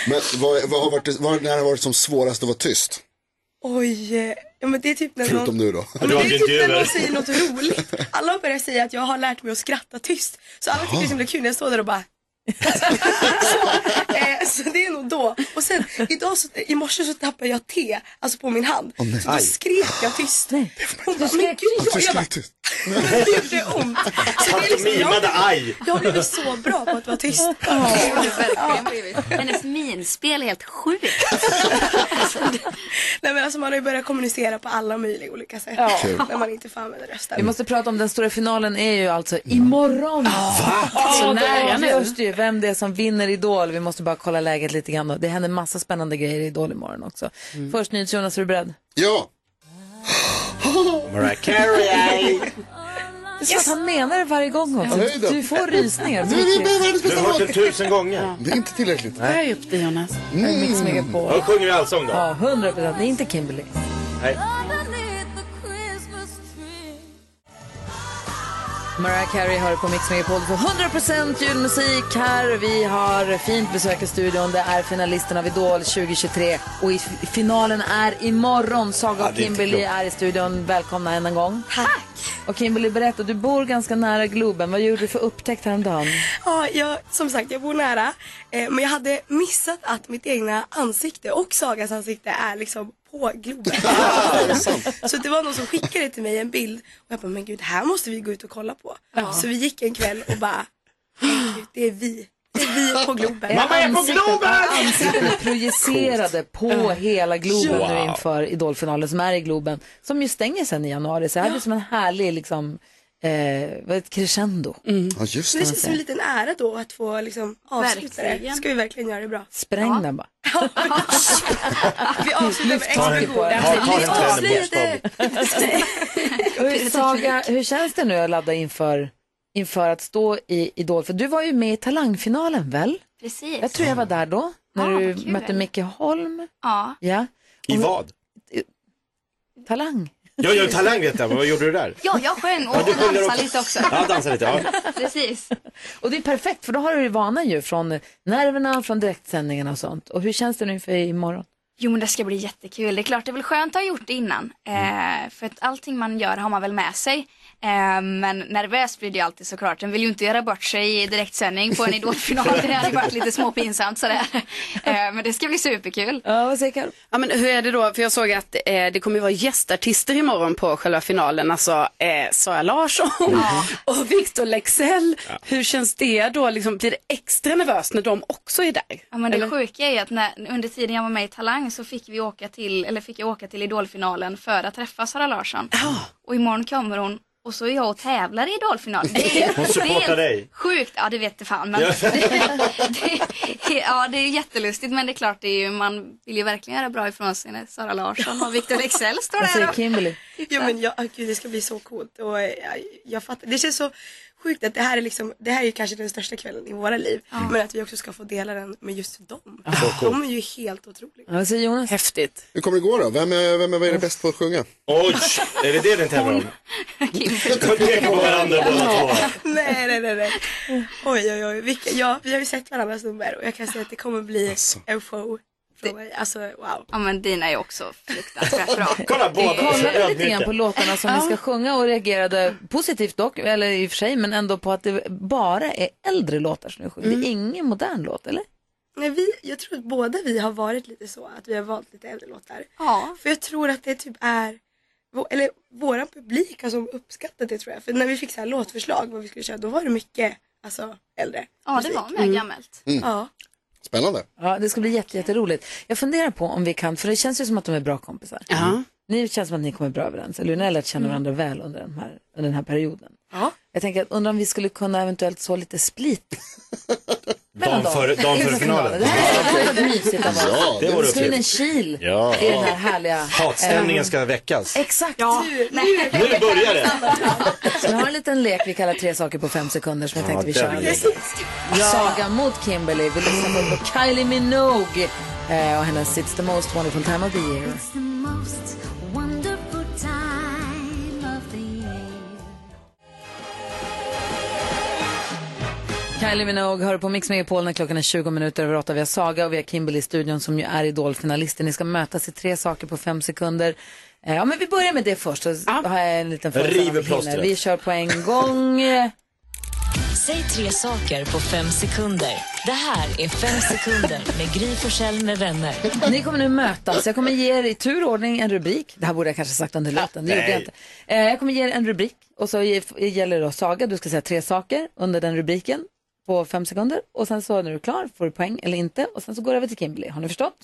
Men vad, vad har varit, det- vad, när har det varit som svårast att vara tyst? Oj, eh, ja men det är typ när Förutom någon, du då. Ja, men det är typ när någon säger något roligt. Alla börjar säga att jag har lärt mig att skratta tyst. Så alla tycker det är kul när jag står där och bara <laughs> så, eh, så det är nog då. Och sen idag så, i morse så tappade jag te, alltså på min hand. Nej. så då skrek jag tyst. Hon bara, men skrek gud, jag bara, <laughs> det gjorde ont. Så det är liksom, Mimade jag, aj. jag har blivit så bra på att vara tyst. Hennes minspel är helt sjukt. Nej men alltså man har ju börjat kommunicera på alla möjliga olika sätt. Ja. När man inte får använda rösten. Vi måste prata om den stora finalen är ju alltså imorgon. Va? Så när det det vem det är som vinner Idol. Vi måste bara kolla läget lite grann. då. Det händer massa spännande grejer i Idol imorgon också. Först NyhetsJonas, är du beredd? Ja. Mariah Carey. Det är att han menar det varje gång också. Då. Du får rysningar. Det Du har hört den tusen gånger. Det är inte tillräckligt. Höj upp det Jonas. Mm. Mix Megapol. Då sjunger vi allsång då. Ja, 100 procent. Det är inte Kimberly. Nej. Mariah Carey har på Mix Megapol för 100% julmusik här. Vi har fint besök i studion. Det är finalisterna av Idol 2023 och i finalen är imorgon. Saga och Kimberly är i studion. Välkomna än en gång. Tack. Och Kimberly, berätta, du bor ganska nära Globen. Vad gjorde du för upptäckt häromdagen? Ja, jag, som sagt, jag bor nära. Eh, men jag hade missat att mitt egna ansikte och Sagas ansikte är liksom på Globen. <laughs> så det var någon som skickade till mig en bild och jag bara, men gud, här måste vi gå ut och kolla på. Så vi gick en kväll och bara, "Men gud, det är vi. Det är vi på Globen. Mamma är på Globen! Ansikten är projicerade på hela Globen Ja. nu inför Idolfinalen som är i Globen. Som ju stänger sen i januari. Så det här blir som en härlig liksom, eh, vad är det, crescendo. Ja, just det det. känns som en liten ära då att få liksom avsluta det. Ska vi verkligen göra det bra? Spräng den bara. <laughs> Vi avslutar med. <laughs> Hur, Saga, hur känns det nu att ladda inför, inför att stå i Idol? För du var ju med i Talangfinalen väl? Precis. Jag tror jag var där då, när Ja, du vad kul. mötte Micke Holm. Ja. Ja, I vad? Talang. Ja, jag talang vet jag, men vad gjorde du där? ja, jag sjöng och Ja, sjunger dansade också. lite också. Ja, dansa lite. Ja. <laughs> Precis. Och det är perfekt för då har du ju vana ju från nerverna, från direktsändningarna och sånt. Och hur känns det nu inför imorgon? Jo men det ska bli jättekul. Det är klart det är väl skönt att ha gjort det innan. Eh, för att allting man gör har man väl med sig. Eh, men nervös blir det ju alltid såklart. Den vill ju inte göra bort sig i direktsändning på en idolfinal. <laughs> Det hade ju varit lite småpinsamt sådär. Eh, men det ska bli superkul. Ja, vad säger? Ja, men hur är det då? För jag såg att eh, det kommer ju vara gästartister imorgon på själva finalen. Alltså eh, Sara Larsson <laughs> och Victor Lexell. Hur känns det då? Liksom, blir det extra nervöst när de också är där? Ja men det Eller? sjuka är att när, under tiden jag var med i Talang så fick vi åka till, eller fick jag åka till idolfinalen för att träffa Sara Larsson. Och imorgon kommer hon och så är jag och tävlar i idolfinalen. Det är, Hon supportar dig. Sjukt, ja det vet jag fan. Men Ja. <laughs> det, det, ja det är jättelustigt men det är klart det är ju, man vill ju verkligen göra bra ifrån sig när Sara Larsson och Victor Lexell står Vad där. säger och- Kimberly? Ja, men jag, gud, det ska bli så coolt. Och, eh, jag, jag fattar. Det känns så sjukt att det här är liksom, det här är ju kanske den största kvällen i våra liv. Men att vi också ska få dela den med just dem. De är ju helt otroliga. Vad säger Jonas? Häftigt. Hur kommer det gå då? Vem är, vem är, vad är bäst på att sjunga? Oj, är det det den tävlar om? De pekar på varandra båda två. nej, nej, nej, nej. Oj, oj, oj. Vilka, ja, vi har ju sett varandras nummer och jag kan säga att det kommer bli Alltså. en show. Mig. Alltså, wow. Ja men dina är också fruktansvärt bra. <laughs> Kolla båda kollade lite grann på låtarna som vi ska sjunga och reagerade positivt dock, eller i och för sig, men ändå på att det bara är äldre låtar som du sjunger. Det är ingen modern låt, eller? Nej, vi, jag tror att båda vi har varit lite så, att vi har valt lite äldre låtar. Ja. För jag tror att det typ är, eller våran publik har som uppskattat det tror jag. För när vi fick så här låtförslag vad vi skulle köra, då var det mycket alltså, äldre Ja det musik. var mer gammalt. Ja. Spännande. Ja, det ska bli jätte, jätteroligt. Jag funderar på om vi kan, för det känns ju som att de är bra kompisar. Ja. Ni känns som att ni kommer bra överens, eller hur? Ni har lärt känna varandra väl under den här, under den här perioden. Ja. Jag tänker att undrar om vi skulle kunna eventuellt så lite split. <laughs> Dagen före, dagen före <laughs> finalen. Det här är mysigt av oss. <laughs> Ja, Det det vore Slå in en kil Ja. i den här härliga... Hatstämningen ska väckas. Exakt. Nu, Nu börjar det. <laughs> Så vi har en liten lek vi kallar tre saker på fem sekunder som jag tänkte vi kör. är Saga mot Kimberly. Vi lyssnar på Kylie Minogue eh, och hennes It's the most wonderful time of the year. Kylie Minogue hör på Mix Megapol när klockan är 20 minuter över 8. Vi har Saga och vi har Kimberly i studion som ju är idolfinalister. Ni ska mötas i tre saker på fem sekunder. Eh, Ja, men vi börjar med det först. Så har jag en liten River vi kör på en gång. Säg tre saker på fem sekunder. Det här är Fem sekunder med Gry Forssell med vänner. Ni kommer nu mötas. Jag kommer ge er i tur och ordning en rubrik. Det här borde jag kanske sagt under låten. Det gjorde jag nej. inte. Eh, jag kommer ge er en rubrik och så gäller det då Saga. Du ska säga tre saker under den rubriken på fem sekunder. Och sen så när du är klar får du poäng eller inte. Och sen så går det över till Kimberly. Har ni förstått?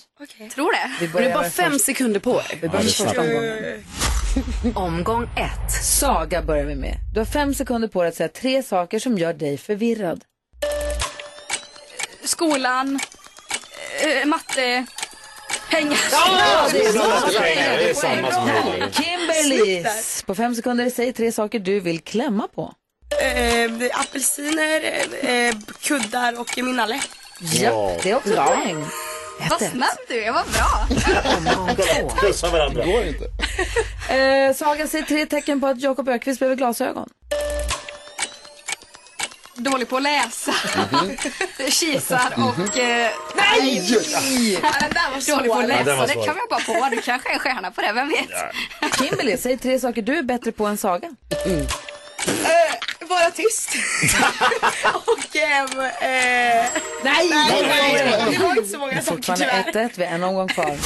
Tror det. Vi Det börjar är bara med fem först- sekunder på er. Vi börjar med första omgången. Omgång ett. Saga börjar vi med. Du har fem sekunder på dig att säga tre saker som gör dig förvirrad. Skolan, eh, matte... Pengar. Ja, det är bra. Det är samma som. Kimberly, på fem sekunder, säg tre saker du vill klämma på. Eh, apelsiner, eh, kuddar och min nalle. Ja, det är också poäng. Vad snabb du är, vad bra. <laughs> Pussa varandra. Det går inte. Eh, Saga, säg tre tecken på att Jakob Ökvist behöver glasögon. Dålig på att läsa. Mhm. <laughs> Kisar och... Eh, nej! Ja, den där var Dålig på att Ja, den läsa, var det svår. kan man bara på. Du kanske är en stjärna på det, vem vet? Kimberly, säg tre saker du är bättre på än Saga. Eh, vara tyst. <laughs> och ehm, eh, nej, nej, nej, det var inte så många saker fortfarande tyvärr. 1-1, vi har en omgång kvar.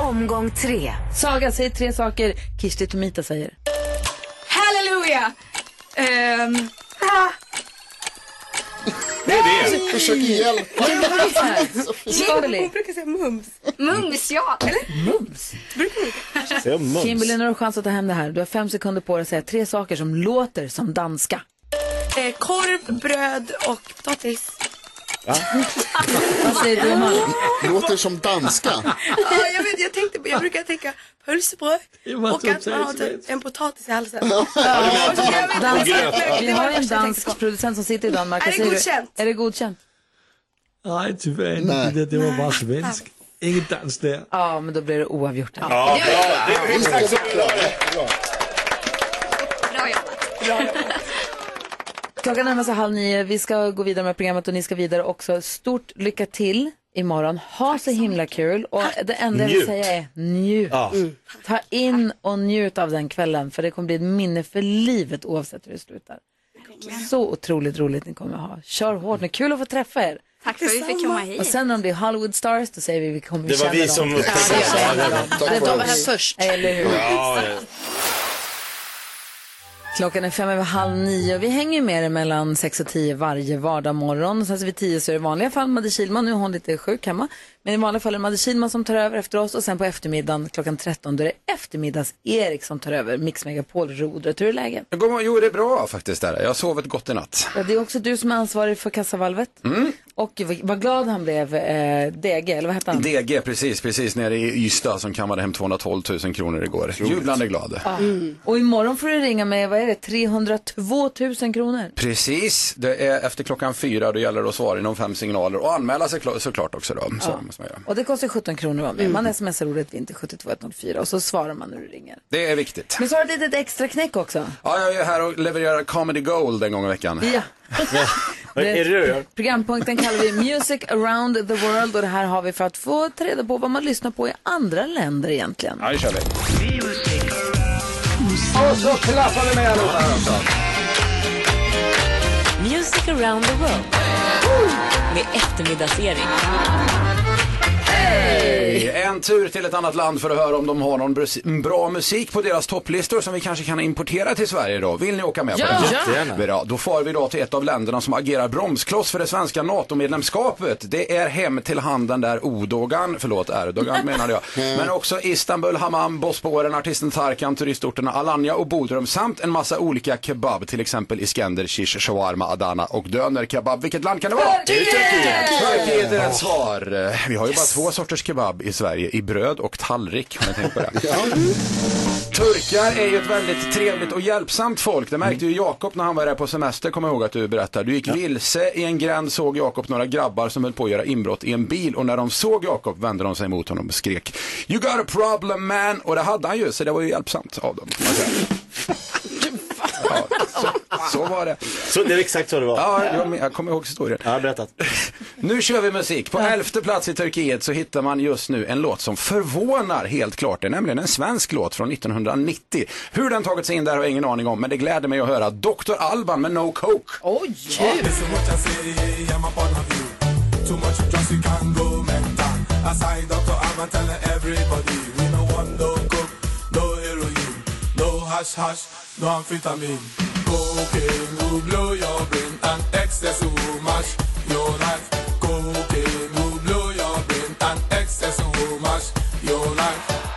Omgång tre. Saga, säg tre saker Kirsti Tomita säger. Halleluja! Ehm, ah, Det är det. Försök hjälpa. Kimberly. Hon brukar säga mums. mums, ja. Eller? Mums. Säg mums. Kimberly, nu har du chans att ta hem det här. Du har fem sekunder på dig att säga tre saker som låter som danska. Eh, korv, bröd och potatis. Vad säger du? Låter som danska. ja, jag, vet, jag, tänkte, jag brukar tänka pölsebröd och att man har typ en potatis i halsen. Dansk, vi har en dansk producent som sitter i Danmark. Är det godkänt? Är det godkänt? Nej, tyvärr inte. Det, var bara svensk. Inget dans där. Ja, men då blir det oavgjort. Ja, bra. Det är. Bra jobbat. Klockan närmar sig halv nio. Vi ska gå vidare med programmet och ni ska vidare också. Stort lycka till imorgon. Ha så himla kul. Och det enda jag vill säga är njut. Ja. Ta in och njut av den kvällen. För det kommer bli ett minne för livet oavsett hur det slutar. Så otroligt roligt ni kommer ha. Kör hårt nu. Kul att få träffa er. Tack för att vi fick komma hit. Och sen om det är Hollywood Stars, då säger vi vi kommer Det var känna vi dem. som Ja, upptäckte det känner det. dem. Tack var här först. Eller hur? Ja, ja. Klockan är fem över halv nio. Vi hänger med er mellan sex och tio varje vardag morgon. Sen så vid tio så är det i vanliga fall Madde Kihlman. Nu är hon lite sjuk hemma. Men i vanliga fall är det Madde Kihlman som tar över efter oss. Och sen på eftermiddagen klockan 13 då är det eftermiddags-Erik som tar över. Mix Megapol-rodret. Hur är läget? Jo, det är bra faktiskt. Där. Jag har sovit gott i natt. Ja, det är också du som är ansvarig för kassavalvet. Mm. Och vad- glad han blev, eh, DG, eller vad hette han? DG, precis, precis nere i Ystad som kammade hem 212 000 kronor igår. Jublande glad. Ja. Och imorgon får du ringa med, vad är det, 302 000 kronor. Precis, det är efter klockan fyra, då gäller det att svara inom fem signaler och anmäla sig kla- såklart också då. Så Ja. Måste man göra. Och det kostar 17 kronor att vara med. Man smsar ordet vinter 72104 och så svarar man när du ringer. Det är viktigt. Men så har du ett litet extra knäck också. Ja, jag är här och levererar comedy gold en gång i veckan. Ja. <laughs> Vad är det? Programpunkten kallar vi Music around the world och det här har vi för att få ta reda på vad man lyssnar på i andra länder egentligen. Ja, det kör vi. Och så klappar vi med allihopa här också. Music around the world. Med eftermiddags-Erik. En tur till ett annat land för att höra om de har någon bra musik på deras topplistor som vi kanske kan importera till Sverige då. Vill ni åka med Ja, på det? jättegärna. Bra, då far vi då till ett av länderna som agerar bromskloss för det svenska NATO-medlemskapet. Det är hem till handen där Odogan, förlåt Erdogan <laughs> menade jag, men också Istanbul, Hammam, Bosporen, artisten Tarkan, turistorterna Alanya och Bodrum samt en massa olika kebab, till exempel Iskender, shish, shawarma, Adana och döner kebab. Vilket land kan det vara? Turkiet! Turkiet är rätt svar. Vi har ju bara två sorters kebab i Sverige, i bröd och tallrik. Har ni tänkt på det? <laughs> Turkar är ju ett väldigt trevligt och hjälpsamt folk. Det märkte ju Jakob när han var där på semester, kommer jag ihåg att du berättade. Du gick vilse i en gränd, såg Jakob några grabbar som höll på att göra inbrott i en bil och när de såg Jakob vände de sig mot honom och skrek You got a problem man! Och det hade han ju, så det var ju hjälpsamt av dem. <laughs> Ja, så, så var det. Så det är exakt så det var? Ja, jag, jag kommer ihåg historien. Ja, berättat. Nu kör vi musik. På elfte plats i Turkiet så hittar man just nu en låt som förvånar helt klart. Det är nämligen en svensk låt från 1990. Hur den tagit sig in där har jag ingen aning om, men det gläder mig att höra Dr. Alban med No Coke. Oj! Too much just hash hash, no amphetamine. Cocaine will blow your brain and excess will mash your life. Cocaine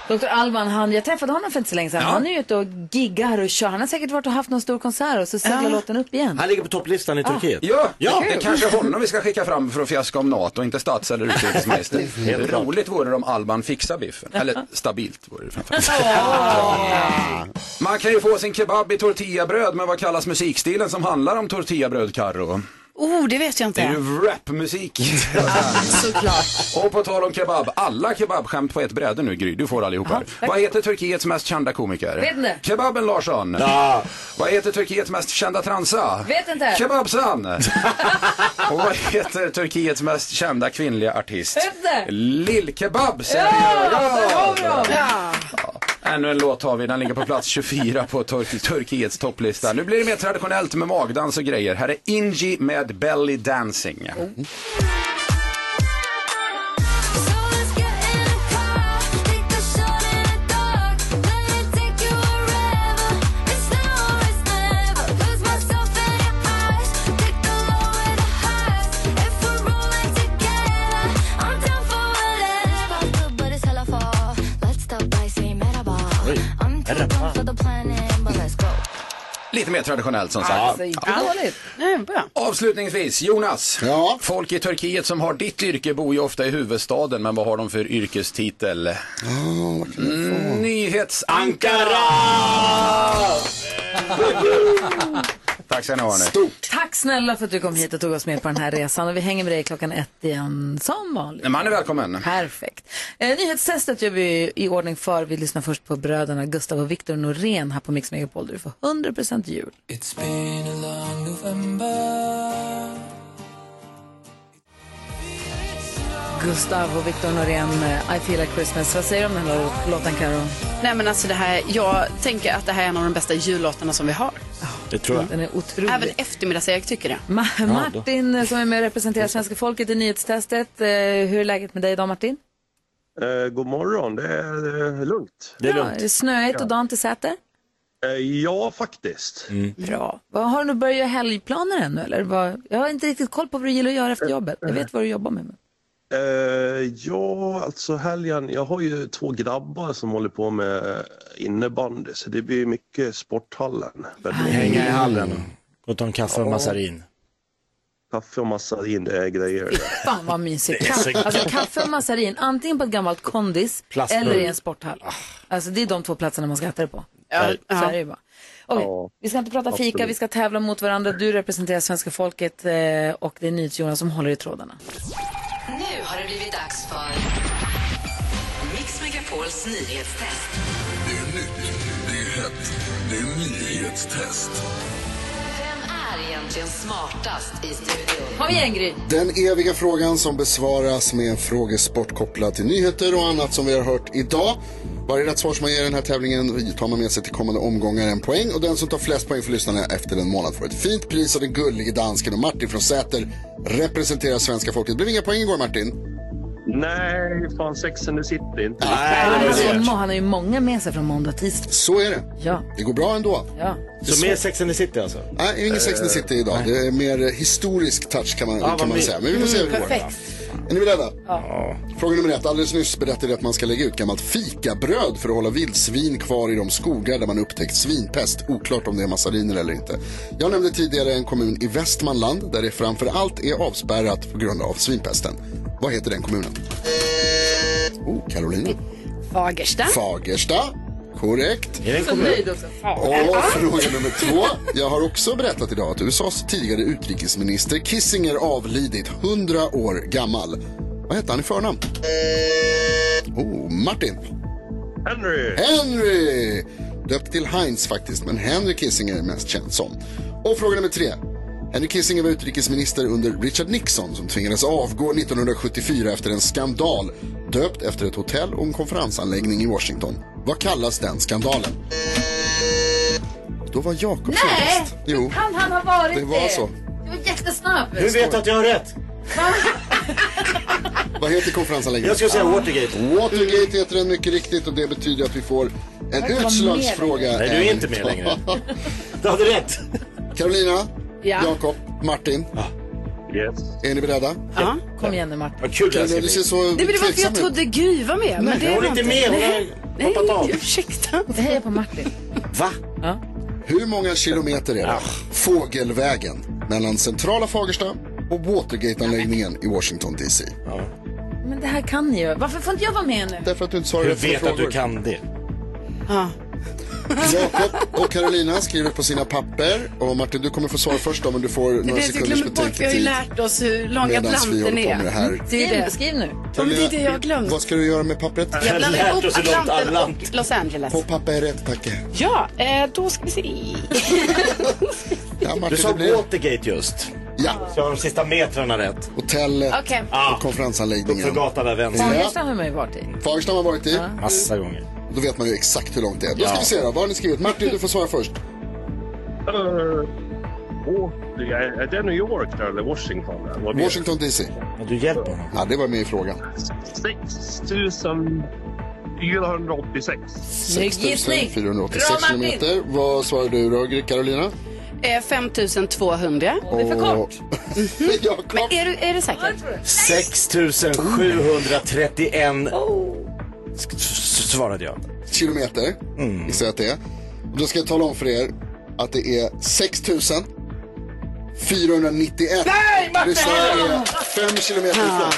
Dr. Alban, han, jag träffade honom för inte så länge sedan. Han är ju ute och giggar och kör. Han har säkert varit och haft någon stor konsert och så seglar Ja. låten upp igen. Han ligger på topplistan i Turkiet. Ja, Ja. det är kanske honom vi ska skicka fram för att fjäska om NATO, inte stats eller utrikesminister. <laughs> Roligt vore det om Alban fixar biffen. Eller stabilt vore det framförallt. <laughs> Man kan ju få sin kebab i tortillabröd, men vad kallas musikstilen som handlar om tortillabröd, Carro? Oh, det vet jag Det är inte. ju rapmusik. <laughs> Såklart. Och på tal om kebab, alla kebabskämt på ett bräde nu Gry, du får allihopa här. Vad heter Turkiets mest kända komiker? Vet inte. Kebaben Larsson. Ja. Vad heter Turkiets mest kända transa? Vet inte. Kebabsan. <laughs> Och vad heter Turkiets mest kända kvinnliga artist? Vet inte. Lill-Kebab säger Ja, jag. dem. Ja. Ännu en låt har vi, den ligger på plats 24 på Tur- Turkiets topplista. Nu blir det mer traditionellt med magdans och grejer. Här är Inji med Belly Dancing. Mm. Mer traditionellt som sagt. Alltså, inte dåligt. Nej, bra. Avslutningsvis, Jonas. Ja. Folk i Turkiet som har ditt yrke bor ju ofta i huvudstaden, men vad har de för yrkestitel? Mm, Nyhetsankara! <laughs> Tack ska ni ha nu. Tack snälla för att du kom hit och tog oss med på den här resan. Och vi hänger med dig klockan ett igen som vanligt. Man är välkommen. Perfekt. Eh, nyhetstestet gör vi i ordning för. Vi lyssnar först på bröderna Gustav och Viktor Norén här på Mix Megapol du får 100% jul. It's been a long November. Gustav och Viktor Norén, eh, I feel like Christmas. Vad säger du om den här låten Karo? Nej men alltså det här, jag tänker att det här är en av de bästa jullåtarna som vi har. Det tror jag. Den är otrolig. Även eftermiddags-Erik tycker det. Ma- Martin eh, som är med och representerar svenska folket i nyhetstestet. Eh, hur är läget med dig idag Martin? Eh, god morgon, det är lugnt. Det är Ja, är det snöigt och dant i Säter? Ja, faktiskt. Bra. Vad, har du börjat helgplaner ännu eller? Vad, jag har inte riktigt koll på vad du gillar att göra efter jobbet. Jag vet vad du jobbar med. Eh, ja, alltså helgen. Jag har ju två grabbar som håller på med innebandy så det blir mycket sporthallen. Mycket. Hänga i hallen och ta en kaffe och massarin. Kaffe och massarin, det är grejer. Fan vad mysigt. Kaffe, alltså, kaffe och massarin, antingen på ett gammalt kondis Plastburk. eller i en sporthall. Alltså det är de två platserna man ska äta det på. Ja, Så är det ju bara. Okej, Ja, vi ska inte prata fika, absolut. vi ska tävla mot varandra. Du representerar svenska folket eh, och det är NyhetsJonas som håller i trådarna. Nu har det blivit dags för Mix Megapols nyhetstest. Det är nytt, det är hett, det är nyhetstest. Egentligen smartast i studion? Kom igen Gry! Den eviga frågan som besvaras med en frågesport kopplad till nyheter och annat som vi har hört idag. Varje rätt svar som man ger i den här tävlingen tar man med sig till kommande omgångar en poäng och den som tar flest poäng för lyssnarna efter en månad får ett fint pris av den gullige dansken och Martin från Säter representerar svenska folket. Det blev inga poäng igår Martin. Nej, fan Sex and the City. Inte Han har, må- han har ju många med sig från måndag till tisdag. Så är det. Ja. Det går bra ändå. Ja. Så mer Sex and the City alltså? Nej, ingen Sex and the City idag. Det är mer historisk touch kan man, kan man säga. Men vi får se hur det går. Perfekt. Är ni beredda? Ja. Fråga nummer ett. Alldeles nyss berättade jag att man ska lägga ut gammalt fikabröd för att hålla vildsvin kvar i de skogar där man upptäckt svinpest. Oklart om det är massariner eller inte. Jag nämnde tidigare en kommun i Västmanland där det framför allt är avspärrat på grund av svinpesten. Vad heter den kommunen? Oh, Carolina. Fagersta. Fagersta. Korrekt. Är det en Så kommun? nöjd också. Och fråga nummer två. Jag har också berättat idag att USAs tidigare utrikesminister Kissinger avlidit 100 år gammal. Vad hette han i förnamn? Oh, Martin. Henry! Henry! Döpt till Heinz faktiskt, men Henry Kissinger är mest känd som. Och fråga nummer tre. Henry Kissinger var utrikesminister under Richard Nixon som tvingades avgå 1974 efter en skandal döpt efter ett hotell och en konferensanläggning i Washington. Vad kallas den skandalen? Då var Jakob Nej! bäst. Jo, Kan han ha varit det var så. Det var jättesnabb. Hur vet du att jag har rätt? Vad heter konferensanläggningen? Jag skulle säga Watergate. Watergate heter den mycket riktigt och det betyder att vi får en utslagsfråga. Nej, du är inte med <laughs> längre. Du hade rätt. Carolina, Ja. Jakob, Martin. Yes. Är ni beredda? Ja. Kom igen nu Martin. Vad kul det här ska du ser bli. så Det var för att tveksam jag ut. trodde Gry var med. Men det Hon var är inte med. Hon Nej. har hoppat av. ursäkta. Jag hejar på Martin. Va? Ja. Hur många kilometer är det? Fågelvägen mellan centrala Fagersta och Watergate-anläggningen i Washington DC. Men det här kan ni ju. Varför får inte jag vara med nu? Därför att du inte Hur svarar rätt på vet att frågor. du kan det? Ja. Jakob och Carolina skriver på sina papper. Och Martin, du kommer få svara först då, men du får Det är några det jag sekunders bort. Vi har ju betänketid. lärt oss hur lång Atlanten med det är. här. Skriv det. Skriv nu. Ja, men det är det jag har glömt. Vad ska du göra med pappret? Jag blandar ihop Atlanten och Los Angeles. På papper Tacke. Ja, eh, då ska vi se. Ja, Martin, Du sa det blir- Watergate just. Ja. Så jag har de sista metrarna rätt. Hotellet Okej. och konferensanläggningen. Uppför där vänster. Fagersta har man ju varit i. Fagersta har man varit i. Massa gånger. Då vet man ju exakt hur långt det är. Då ska Ja. vi se då. Vad har ni skrivit? Martin, du får svara först. Uh, oh, är det New York där eller Washington? Eller? Washington DC. Ja, du hjälper honom. Ja, det var med i frågan. 6486. Snygg gissning. 486 Bra, kilometer. Vad svarar du då, Carolina? Eh, 5200. Det är för kort. Jakob. Men är du, är du säker? 6731 sk- s- svarade jag. Kilometer, Mm. gissar jag att det är. Och då ska jag tala om för er att det är 6000 491. Nej, Martin! Det är 5 kilometer ifrån.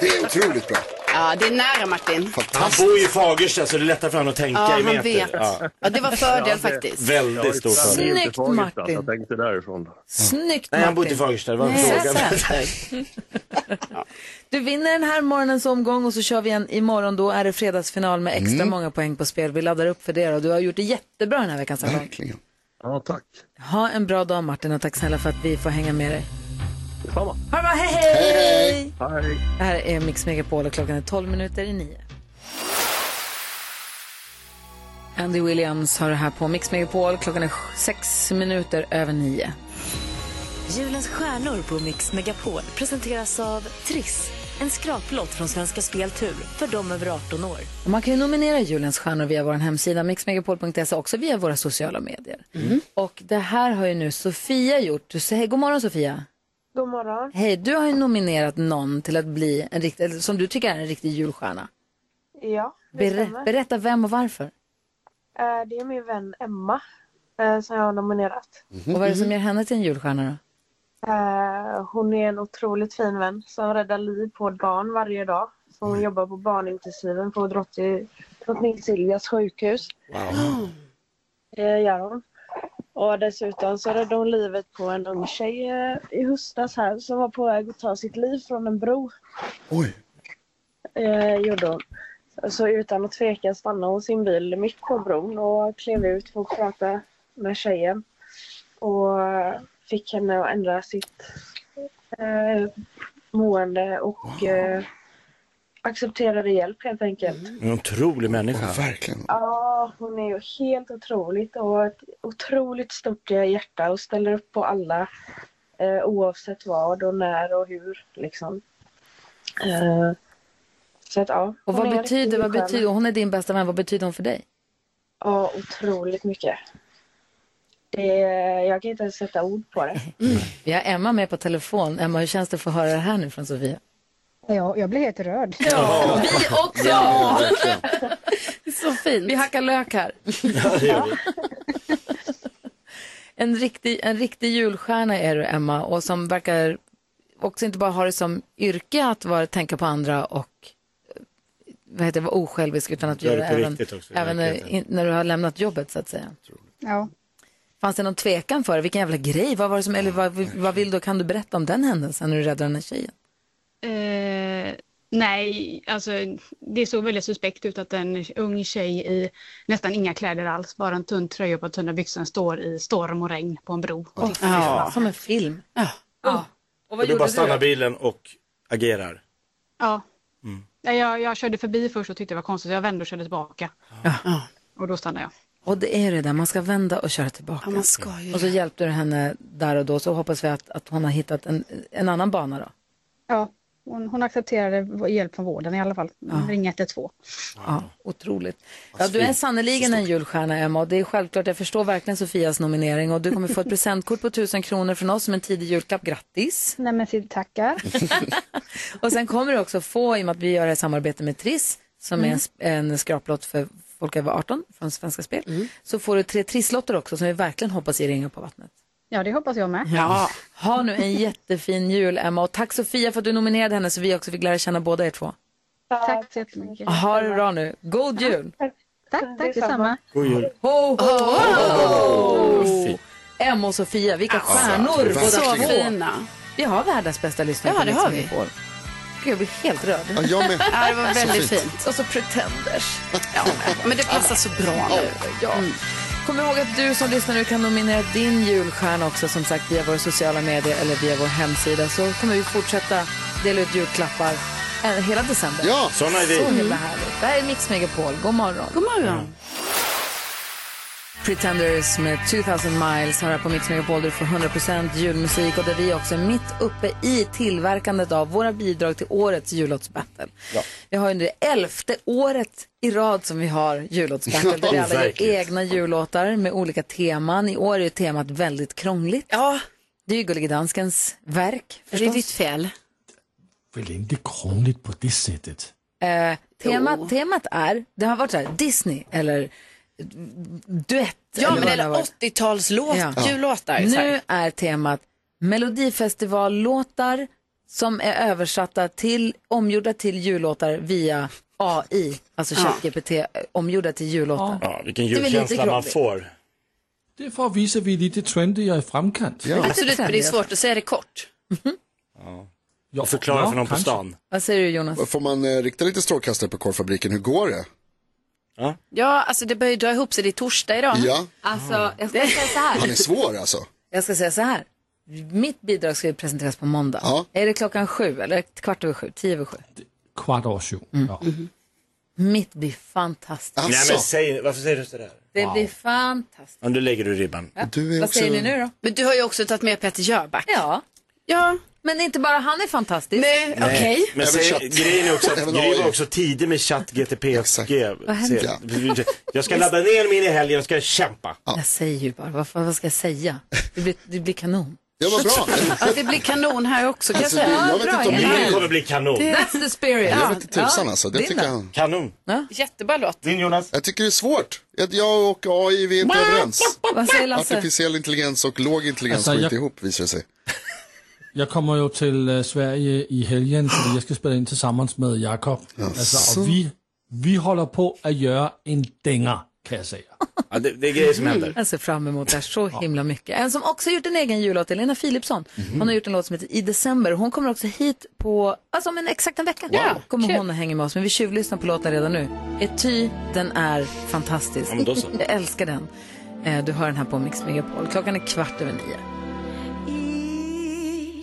Det är otroligt bra. Ja, det är nära Martin. Han bor ju i Fagersta så det är lättare för honom att tänka Ja, i han meter. vet. Ja, det var fördel faktiskt. Väldigt stor fördel. Snyggt, Martin. Jag tänkte därifrån. Snyggt Nej, han bodde i Martin. Fagersta. Det var en Nej, fråga. säkert. <laughs> Du vinner den här morgonens omgång och så kör vi en imorgon. Då är det fredagsfinal med extra Mm. många poäng på spel. Vi laddar upp för det och du har gjort det jättebra den här veckan. Sandra. Verkligen. Ja, tack. Ha en bra dag Martin och tack snälla för att vi får hänga med dig. Detsamma. Ha det bra, hej hej! Hej. Det här är Mix Megapol och klockan är 12 minuter i 9. Andy Williams har det här på Mix Megapol. Klockan är 6 minuter över 9. Julens stjärnor på Mix Megapol presenteras av Triss. En skraplott från Svenska Spel Tur för de över 18 år. Och man kan ju nominera julens stjärnor via vår hemsida mixmegapol.se också via våra sociala medier. Och det här har ju nu Sofia gjort. Du säger god morgon Sofia. God morgon. Hej, du har ju nominerat någon till att bli en riktig, som du tycker är en riktig julstjärna. Ja, det Ber- stämmer. berätta vem och varför. Eh, Det är min vän Emma eh, som jag har nominerat. Och vad är det som gör henne till en julstjärna då? Eh, Hon är en otroligt fin vän som räddar liv på ett barn varje dag. Så hon jobbar på barnintensiven på drottning, drottning Silvias sjukhus. <gasps> Det gör hon. Och dessutom så räddade hon livet på en ung tjej eh, i höstas här som var på väg att ta sitt liv från en bro. Oj. Eh, gjorde hon. Så utan att tveka stannade hon sin bil mitt på bron och klev ut för att prata med tjejen. Och fick henne att ändra sitt eh, mående och eh, accepterade hjälp helt enkelt. En otrolig människa. verkligen. Ja, hon är ju helt otroligt och ett otroligt stort hjärta och ställer upp på alla eh, oavsett vad och när och hur liksom. Eh, så att ja. Och vad betyder, vad betyder, hon är din bästa vän, vad betyder hon för dig? Ja, otroligt mycket. Det, jag kan inte ens sätta ord på det. Vi har Emma med på telefon. Emma, hur känns det att få höra det här nu från Sofia? Ja, jag blir helt rörd. Ja, vi också! Ja, <laughs> Så fint. Vi hackar lök här. <laughs> en, riktig, en riktig julstjärna är du, Emma, och som verkar också inte bara ha det som yrke att vara, tänka på andra och eh, vad heter det, vara osjälvisk, utan att Gör göra det även, också, i även in, när du har lämnat jobbet, så att säga. Ja. Fanns det någon tvekan för det? Vilken jävla grej? Vad var det som, eller vad, vad vill du, kan du berätta om den händelsen när du räddade den här tjejen? Eh, nej, alltså det såg väldigt suspekt ut att en ung tjej i nästan inga kläder alls, bara en tunn tröja och ett tunna byxor står i storm och regn på en bro. Och tittar. Ja. Som en film. Ja. Och Och vad du bara stannar bilen och agerar. Ja. Mm. Nej, Jag, jag körde förbi först och tyckte det var konstigt, så jag vände och körde tillbaka. Och då stannade jag. Och det är det där, man ska vända och köra tillbaka. Ja, man ska ju och så hjälpte du henne där och då, så hoppas vi att, att hon har hittat en, en annan bana då. Ja, hon, hon accepterade hjälp från vården i alla fall. Ring 112. Ja, otroligt. Ja, du är sannerligen en julstjärna, Emma, och det är självklart, jag förstår verkligen Sofias nominering och du kommer få ett <laughs> presentkort på 1000 kronor från oss som en tidig julklapp. Grattis! Nej men tackar. <laughs> Och sen kommer du också få, i och med att vi gör det här samarbete med Triss, som Mm. är en, sp- en skraplott för folk över 18 från Svenska Spel. Mm. Så får du tre trisslotter också som vi verkligen hoppas ger ringar på vattnet. Ja, det hoppas jag med. Ja. Ha nu en jättefin jul Emma och tack Sofia för att du nominerade henne så vi också fick lära känna båda er två. Tack så jättemycket. Ha det bra nu. God jul! Tack, tack detsamma. God jul. Ho, ho, ho! Emma och Sofia, vilka Alltså, stjärnor båda så två. fina. Vi har världens bästa lyssnare Ja, på det har vi. Gud, jag blir helt rörd. Ja, jag med. Ja, det var Så väldigt fint. fint. Och så Pretenders. Ja, men det passar så bra nu. Ja. Kom ihåg att du som lyssnar nu kan nominera din julstjärna också som sagt via våra sociala medier eller via vår hemsida så kommer vi fortsätta dela ut julklappar eh, hela december. Ja. Såna är vi. Så himla härligt. Det här är Mix Megapol. God morgon. God morgon. Pretenders med 2000 miles här på Mix Megapol där du får 100% julmusik och där vi också är mitt uppe i tillverkandet av våra bidrag till årets jullåtsbattle. Ja. Vi har ju nu det elfte året i rad som vi har jullåtsbattle där vi alla gör egna jullåtar med olika teman. I år är ju temat väldigt krångligt. Ja, Det är ju Gullige Danskens verk det är förstås. ditt fel. Väl inte krångligt på det sättet. Eh, temat, temat är, det har varit så här, Disney eller duett. Ja, eller men eller har varit. 80-talslåt, Ja. jullåtar. Nu är temat Melodifestivallåtar som är översatta till, omgjorda till jullåtar via AI, alltså Ja. ChatGPT, eh, omgjorda till jullåtar. Ja, vilken Det är väl lite julkänsla man får. Det är för att visa att vi är lite trendiga i framkant. Ja. Absolut, men det är svårt att säga det kort. Ja, Förklara för någon på kanske. stan. Vad säger du Jonas? Får man eh, rikta lite strålkastare på korvfabriken? Hur går det? Ja, alltså det börjar dra ihop sig. Det är torsdag idag. Ja, Alltså, jag ska säga så här. han är svår alltså. Jag ska säga så här. Mitt bidrag ska ju presenteras på måndag. Ja. Är det klockan sju eller kvart över sju, tio över sju? Kvart över sju. Ja. Mitt blir fantastiskt. Nej Alltså, men säg, varför säger du sådär? Det blir fantastiskt. Ja, nu lägger du ribban. du är Vad också... säger ni nu då? Men du har ju också tagit med Peter Jöback. Ja, Ja, men inte bara han är fantastisk. nej, okej. Men Även säg, chatt. grejen är också att Gry var också tidig med chatt GTP Jag ska ladda ner min i helgen och ska kämpa. Jag säger ju bara, vad, vad ska jag säga? Det blir, det blir kanon. Ja, vad bra. Ja, det blir kanon här också kan Alltså, jag det, säga. jag vet bra, inte om det kommer bli kanon. That's the spirit. Jag vet inte tusan alltså. Det din tycker jag, Kanon. Jättebra låt. Din Jonas? jag tycker det är svårt. Jag och AI, vi är inte överens. Vad säger Lasse? Artificiell intelligens och låg intelligens Alltså, går jag- inte ihop visar det sig. Jag kommer ju till eh, Sverige i helgen för jag ska spela in tillsammans med Jakob. Alltså, och vi, vi håller på att göra en dänga kan jag säga. Ja, det, det är grejer som händer. Jag ser fram emot det här så himla mycket. En som också har gjort en egen jullåt är Lena Philipsson. Hon har gjort en låt som heter I december. Hon kommer också hit på, alltså om en exakt en vecka. Ja, kommer kul. hon och hänger med oss. Men vi tjuvlyssnar på låten redan nu. Ety, den är fantastisk. Ja. <laughs> Jag älskar den. Eh, Du hör den här på Mix Megapol. Klockan är kvart över nio.